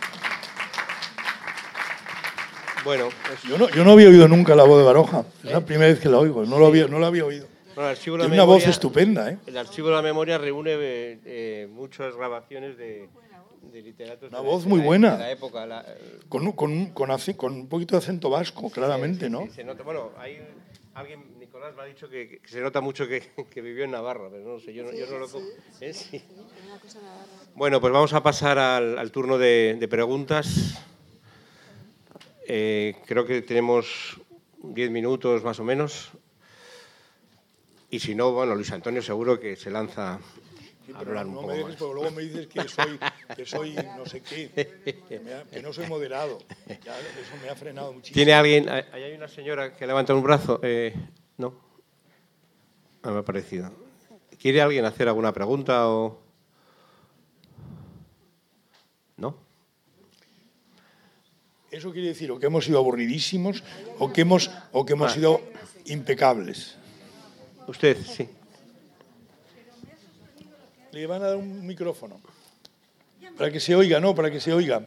Bueno, pues, Yo no, yo no había oído nunca la voz de Baroja. Es la primera vez que la oigo. No lo había, no la había oído. Bueno, el archivo de la Tiene una voz memoria- estupenda, ¿eh? El archivo de la memoria reúne eh, eh, muchas grabaciones de, de literatos. Una de la- voz de muy la- buena. de la época. la- eh, Con, un- con, con, con un poquito de acento vasco, claramente, ¿no? sí, se nota- bueno, hay alguien, Nicolás me ha dicho que, que se nota mucho que, que vivió en Navarra, pero no sé, yo no, yo no lo ¿eh? Sí. Bueno, pues vamos a pasar al, al turno de, de preguntas. Eh, creo que tenemos 10 minutos más o menos. Y si no, bueno, Luis Antonio seguro que se lanza a hablar un No poco me dejes, más. porque luego me dices que soy, que soy no sé qué, que, me ha- que no soy moderado. Ya, eso me ha frenado muchísimo. ¿Tiene alguien? Ahí hay una señora que levanta un brazo. Eh, no. No me ha parecido. ¿Quiere alguien hacer alguna pregunta o.? ¿No? Eso quiere decir o que hemos sido aburridísimos o que hemos, o que hemos sido impecables. Usted, sí. Le van a dar un micrófono. Para que se oiga, no, para que se oiga.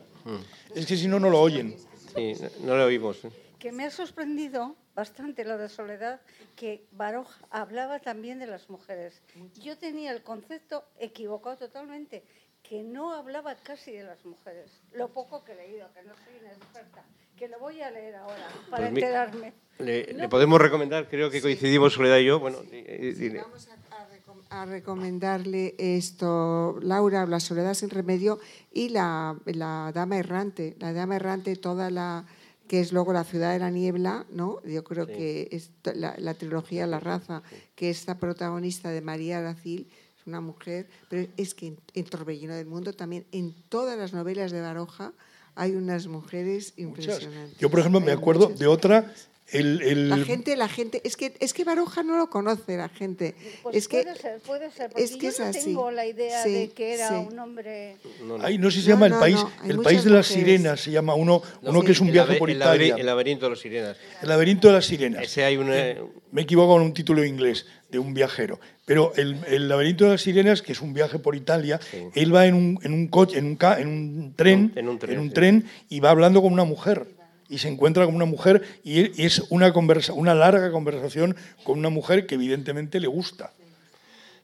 Es que si no, no lo oyen. Sí, no, le oímos. ¿eh? que me ha sorprendido bastante lo de Soledad, que Baroja hablaba también de las mujeres. Yo tenía el concepto equivocado totalmente, que no hablaba casi de las mujeres. Lo poco que he leído, que no soy una experta, que lo voy a leer ahora para Pues mi- enterarme. Le, le podemos recomendar, creo que coincidimos Soledad y yo. Bueno, di- dile. Vamos a, a recom- a recomendarle esto, Laura, La soledad sin remedio y la, la Dama Errante. La Dama Errante, toda la que es luego La ciudad de la niebla, ¿no? Yo creo que es la, la trilogía La raza, que esta protagonista de María Aracil, es una mujer, pero es que en, en Torbellino del Mundo también, en todas las novelas de Baroja, hay unas mujeres Muchas. impresionantes. Yo, por ejemplo, me acuerdo de otra el, el- La gente, la gente, es que, es que Baroja no lo conoce la gente. Pues es que, puede ser, puede ser, porque es que yo es no así. tengo la idea Sí, de que era sí. un hombre... No, no. Ay, no sé si se llama no, el país, el país de las mujeres. sirenas, se llama uno, No, uno que es un viaje por Italia. El laberinto de los sirenas. El laberinto de las sirenas. Ese hay un... eh, Me equivoco con un título inglés de un viajero. Pero el, el laberinto de las sirenas, que es un viaje por Italia, él va en un, en un coche, en un, ca- en un tren, En un tren, sí. tren, y va hablando con una mujer. Y se encuentra con una mujer y es una, conversa, una larga conversación con una mujer que evidentemente le gusta.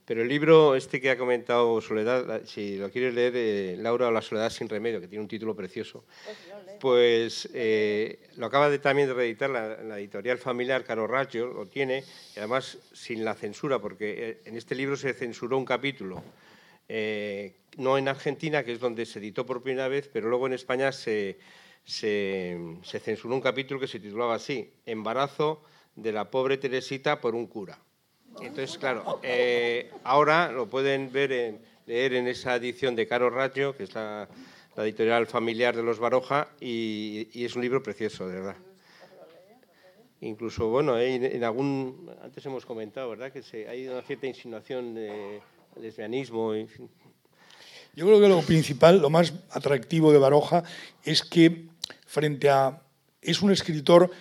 Pero el libro este que ha comentado Soledad, si lo quieres leer, eh, Laura o la Soledad sin remedio, que tiene un título precioso, pues eh, lo acaba de, también de reeditar la, editorial familiar Caro Raggio, lo tiene, y además sin la censura, porque eh, en este libro se censuró un capítulo, eh, no en Argentina, que es donde se editó por primera vez, pero luego en España se, se, censuró un capítulo que se titulaba así, Embarazo de la pobre Teresita por un cura. Entonces, claro, ahora lo pueden ver en- leer en esa edición de Caro Raggio, que es la, editorial familiar de los Baroja, y, es un libro precioso, de verdad. Incluso, bueno, en, algún... Antes hemos comentado, ¿verdad?, que hay una cierta insinuación de lesbianismo, en fin. Yo creo que lo principal, lo más atractivo de Baroja es que frente a es un escritor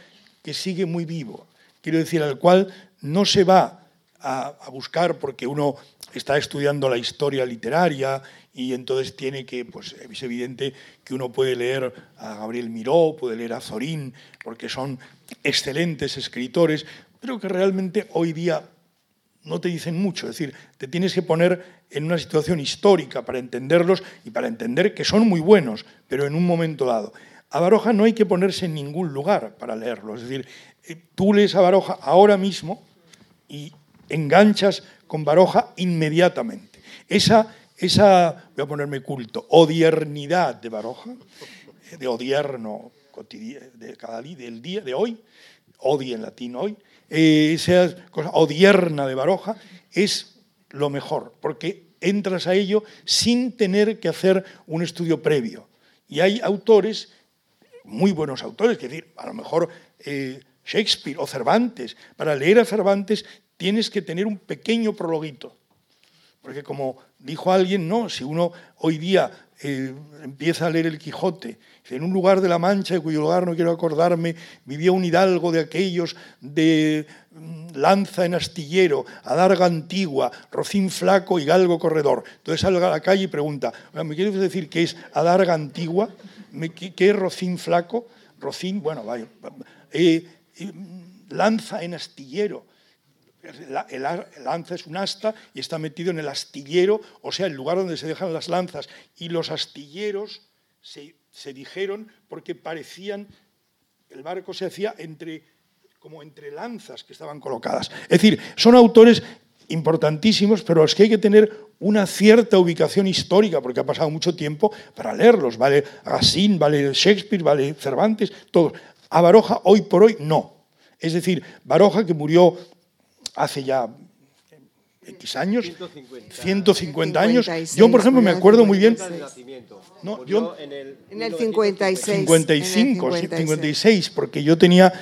que sigue muy vivo, quiero decir, al cual no se va a buscar porque uno está estudiando la historia literaria y entonces tiene que, pues es evidente que uno puede leer a Gabriel Miró, puede leer a Zorín, porque son excelentes escritores, pero que realmente hoy día no te dicen mucho. Es decir, te tienes que poner en una situación histórica para entenderlos y para entender que son muy buenos, pero en un momento dado. A Baroja no hay que ponerse en ningún lugar para leerlo. Es decir, eh, tú lees a Baroja ahora mismo y enganchas con Baroja inmediatamente. Esa, esa voy a ponerme culto, odiernidad de Baroja, eh, de odierno de cada día, del día de hoy, odi en latín hoy, eh, esa cosa odierna de Baroja es lo mejor, porque entras a ello sin tener que hacer un estudio previo. Y hay autores, muy buenos autores, que decir, a lo mejor eh, Shakespeare o Cervantes, para leer a Cervantes tienes que tener un pequeño prologuito. Porque como dijo alguien, no, si uno hoy día eh, empieza a leer el Quijote, en un lugar de la Mancha, de cuyo lugar no quiero acordarme, vivía un hidalgo de aquellos de mm, lanza en astillero, adarga antigua, rocín flaco y galgo corredor. Entonces salga a la calle y pregunta, "Oiga, ¿me quieres decir qué es adarga antigua? ¿Me- ¿Qué qué es rocín flaco? Rocín, bueno, vaya, eh, eh, lanza en astillero. La- lanza es un asta y está metido en el astillero, o sea, el lugar donde se dejan las lanzas. Y los astilleros se, se dijeron porque parecían, el barco se hacía entre, como entre lanzas que estaban colocadas. Es decir, son autores importantísimos, pero los que hay que tener una cierta ubicación histórica, porque ha pasado mucho tiempo para leerlos. Vale Racine, vale Shakespeare, vale Cervantes, todos. A Baroja, hoy por hoy, no. Es decir, Baroja, que murió hace ya X años, 150, años. Yo, por ejemplo, me acuerdo muy bien, No, yo- en el, En el 56. 55, en el 56. 56, porque yo tenía,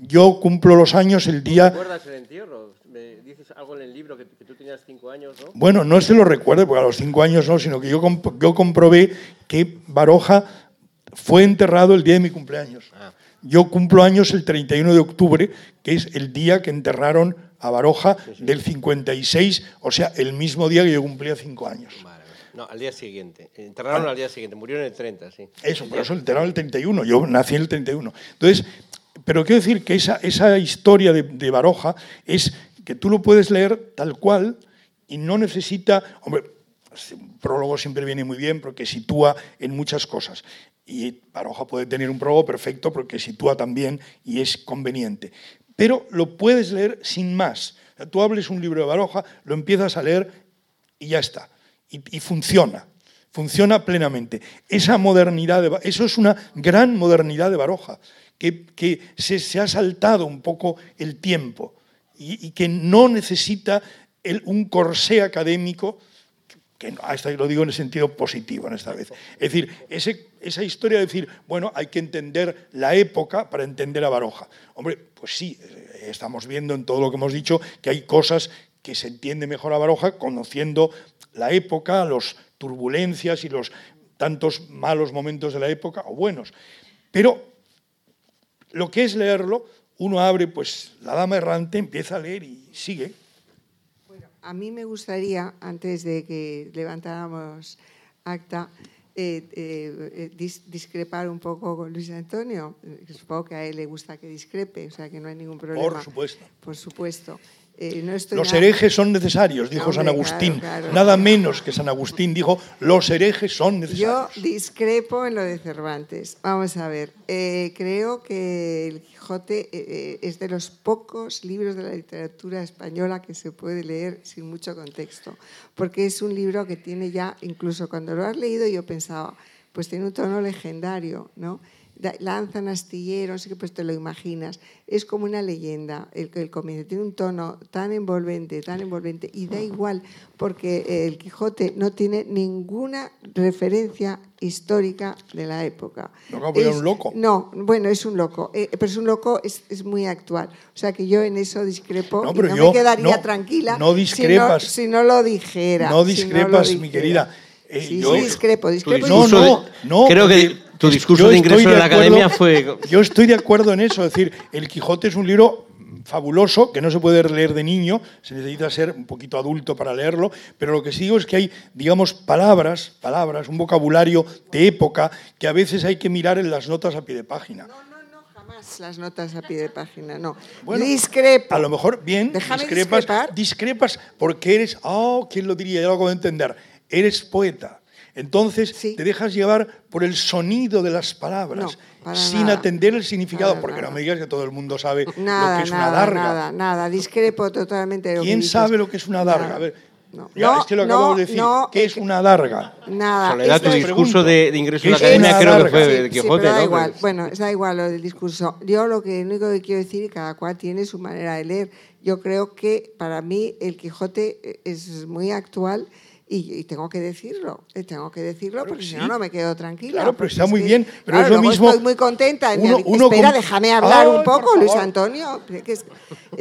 yo cumplo los años el día, ¿Recuerdas el entierro? Me dices algo en el libro que, que tú tenías cinco años, ¿no? bueno, no se lo recuerdo, porque a los cinco años no, sino que yo, comp- yo comprobé que Baroja fue enterrado el día de mi cumpleaños. Ah. Yo cumplo años el 31 de octubre, que es el día que enterraron a Baroja del 56, o sea, el mismo día que yo cumplía cinco años. No, al día siguiente. Enterraron al día siguiente, murió en el 30, sí. Eso, por eso enterraron el 31. Yo nací en el 31. Entonces, pero quiero decir que esa, esa historia de, de Baroja es que tú lo puedes leer tal cual y no necesita. Hombre, un prólogo siempre viene muy bien porque sitúa en muchas cosas. Y Baroja puede tener un prólogo perfecto porque sitúa también y es conveniente. Pero lo puedes leer sin más. Tú hables un libro de Baroja, lo empiezas a leer y ya está. Y, funciona, funciona plenamente. Esa modernidad, de eso es una gran modernidad de Baroja, que, se, ha saltado un poco el tiempo y, que no necesita un corsé académico que hasta lo digo en el sentido positivo en esta vez. Es decir, ese, esa historia de decir, bueno, hay que entender la época para entender a Baroja. Hombre, pues sí, eh, estamos viendo en todo lo que hemos dicho que hay cosas que se entiende mejor a Baroja conociendo la época, las turbulencias y los tantos malos momentos de la época, o buenos. Pero lo que es leerlo, uno abre pues la dama errante, empieza a leer y sigue. A mí me gustaría, antes de que levantáramos acta, eh, eh, dis- discrepar un poco con Luis Antonio. Eh, Supongo que a él le gusta que discrepe, o sea que no hay ningún problema. Por supuesto. Por supuesto. Eh, no estoy Los herejes son necesarios, dijo San Agustín. claro, claro. Nada menos que San Agustín dijo, los herejes son Yo necesarios. discrepo en lo de Cervantes. Vamos a ver. eh, creo que El Quijote eh, es de los pocos libros de la literatura española que se puede leer sin mucho contexto. Porque es un libro que tiene ya, incluso cuando lo has leído, yo pensaba, pues tiene un tono legendario, ¿no? Lanzan astillero, no sé qué, pues te lo imaginas. Es como una leyenda el, el comienzo. Tiene un tono tan envolvente, tan envolvente, y da igual, porque eh, el Quijote no tiene ninguna referencia histórica de la época. No, Es- un loco. No, bueno, es un loco, eh, pero es un loco, es, es muy actual. O sea que yo en eso discrepo No, y pero no yo- me quedaría no, tranquila no discrepas. Si, no, si no lo dijera. No si discrepas, lo mi querida. Eh, sí, yo- sí, discrepo, discrepo. No, no, no. creo que porque tu discurso yo de ingreso de la acuerdo- academia fue- Yo estoy de acuerdo en eso, es decir, El Quijote es un libro fabuloso que no se puede leer de niño, se necesita ser un poquito adulto para leerlo, pero lo que sí digo es que hay, digamos, palabras, palabras, un vocabulario de época que a veces hay que mirar en las notas a pie de página. No, no, no, jamás las notas a pie de página, no. Bueno, discrepo. A lo mejor, bien, Déjame discrepas, discrepar. discrepas porque eres, oh, ¿quién lo diría? Ya lo acabo de entender. Eres poeta. Entonces Sí. te dejas llevar por el sonido de las palabras, No, sin nada. atender el significado, Para porque nada. no me digas que todo el mundo sabe Nada, lo que es nada, una darga. nada, nada. Discrepo totalmente de lo que ¿Quién dices. sabe lo que es una darga? A ver, No. ya, No, es que lo acabo no, de decir. no, ¿Qué es que- una darga? Nada. Soledad, tu discurso de, de ingreso ¿qué en la academia creo que fue Sí, del Sí, Quijote, pero da ¿no? igual. Bueno, da igual lo del discurso. Yo lo que lo único que quiero decir, cada cual tiene su manera de leer. Yo creo que para mí el Quijote es muy actual y, y tengo que decirlo. eh, Tengo que decirlo Claro porque que si no, no me quedo tranquila. Claro, pero está es muy bien, pero claro, es lo luego mismo- Estoy muy contenta. Uno- uno Espera, con- déjame hablar Ay, un poco, Luis. Antonio. que es-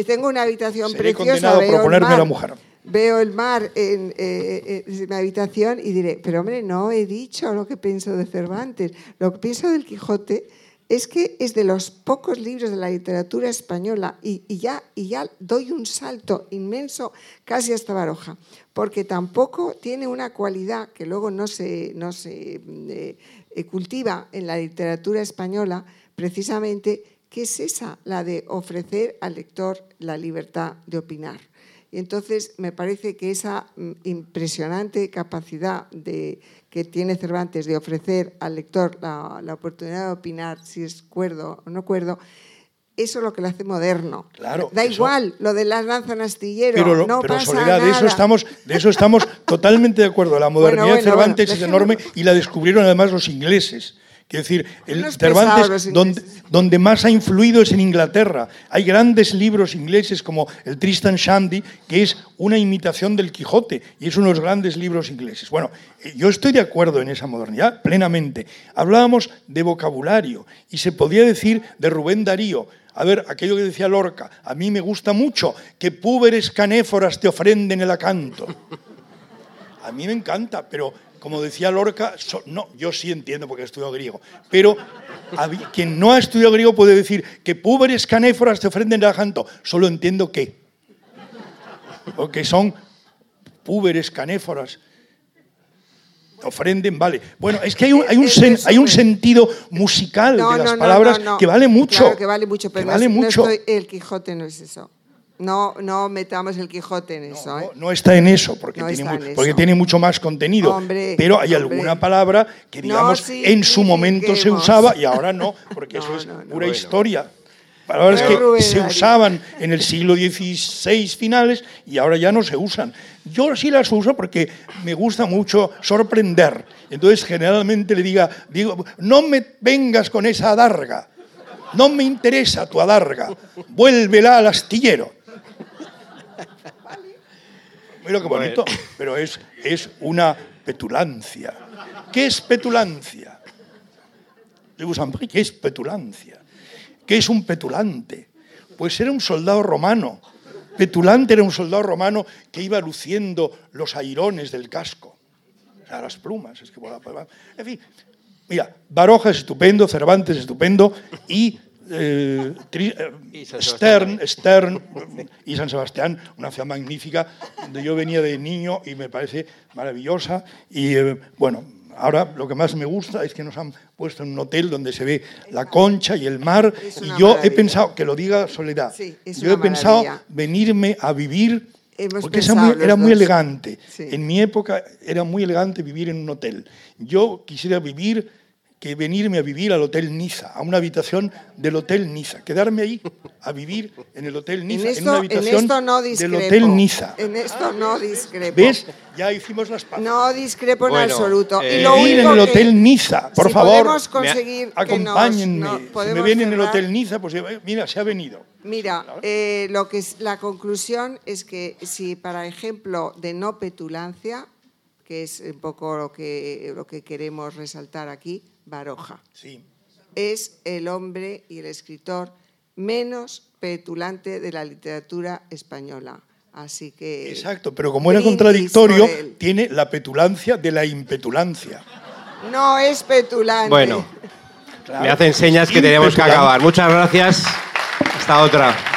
tengo una habitación Seré preciosa. veo el mar. mujer. Veo el mar en, eh, eh, en mi habitación y diré, pero hombre, no he dicho lo que pienso de Cervantes. Lo que pienso del Quijote es que es de los pocos libros de la literatura española y, y ya, y ya doy un salto inmenso casi hasta Baroja, porque tampoco tiene una cualidad que luego no se, no se eh, eh, cultiva en la literatura española, precisamente, que es esa, la de ofrecer al lector la libertad de opinar. Y entonces me parece que esa mm, impresionante capacidad de, que tiene Cervantes de ofrecer al lector la, la oportunidad de opinar si es cuerdo o no cuerdo, eso es lo que lo hace moderno. Claro, Da eso- igual lo de las lanzan astillero, Pero, lo- no pero pasa Soledad, de eso, nada. estamos, de eso estamos totalmente de acuerdo. La modernidad Bueno, de bueno, Cervantes bueno, es enorme y la descubrieron además los ingleses. Quiero decir, el Cervantes, donde, donde más ha influido es en Inglaterra. Hay grandes libros ingleses como el Tristan Shandy, que es una imitación del Quijote y es uno de los grandes libros ingleses. Bueno, eh, yo estoy de acuerdo en esa modernidad, plenamente. Hablábamos de vocabulario y se podía decir de Rubén Darío. A ver, aquello que decía Lorca, a mí me gusta mucho que púberes canéforas te ofrenden el acanto. A mí me encanta, pero como decía Lorca, so- no, yo sí entiendo porque he estudiado griego, pero quien no ha estudiado griego puede decir que púberes canéforas te ofrenden el acanto. Solo entiendo qué. Porque son púberes canéforas. Te ofrenden, vale. Bueno, es que hay un, hay un, sen- hay un sentido musical No, de las no, no, palabras que vale mucho. Claro que vale mucho, pero que vale mucho. estoy- el Quijote no es eso. No, no metamos el Quijote en eso. No, ¿eh? no está en eso, porque, No tiene, está mu- en porque eso. tiene mucho más contenido. Hombre, pero hay hombre. alguna palabra que, No digamos, en su momento se usaba y ahora no, porque No, eso es no, no. pura Bueno. historia. Palabras que Rubén se Darío. usaban en el siglo XVI finales y ahora ya no se usan. Yo sí las uso porque me gusta mucho sorprender. Entonces, generalmente le diga, digo, no me vengas con esa adarga. No me interesa tu adarga. Vuélvela al astillero. Mira qué bonito. Pero es, es una petulancia. ¿Qué es petulancia? ¿Qué es petulancia? ¿Qué es un petulante? Pues era un soldado romano. Petulante era un soldado romano que iba luciendo los airones del casco. O sea, las plumas. Es que, en fin, mira, Baroja es estupendo, Cervantes es estupendo y eh, eh, Stern, Stern y San Sebastián, una ciudad magnífica, donde yo venía de niño y me parece maravillosa. Y eh, bueno, ahora lo que más me gusta es que nos han puesto en un hotel donde se ve la concha y el mar. Y yo he pensado, que lo diga Soledad, yo he pensado venirme a vivir. porque era muy elegante. En mi época era muy elegante vivir en un hotel. Yo quisiera vivir que venirme a vivir al Hotel Niza, a una habitación del Hotel Niza, quedarme ahí a vivir en el Hotel Niza, en, una habitación del Hotel Niza. En esto no discrepo. ¿Ves? Ya hicimos las paces. No discrepo en absoluto. Eh, vivir en el Hotel Niza, por favor. Conseguir acompáñenme. si me vienen en el Hotel Niza, pues eh, mira, se ha venido. Mira, eh, lo que es, la conclusión es que si, para ejemplo, de no petulancia, que es un poco lo que, lo que queremos resaltar aquí, Baroja. Sí. Es el hombre y el escritor menos petulante de la literatura española. Así que. Exacto, pero como era contradictorio, tiene la petulancia de la impetulancia. No es petulante. Bueno, me hacen señas que tenemos que acabar. Muchas gracias. Hasta otra.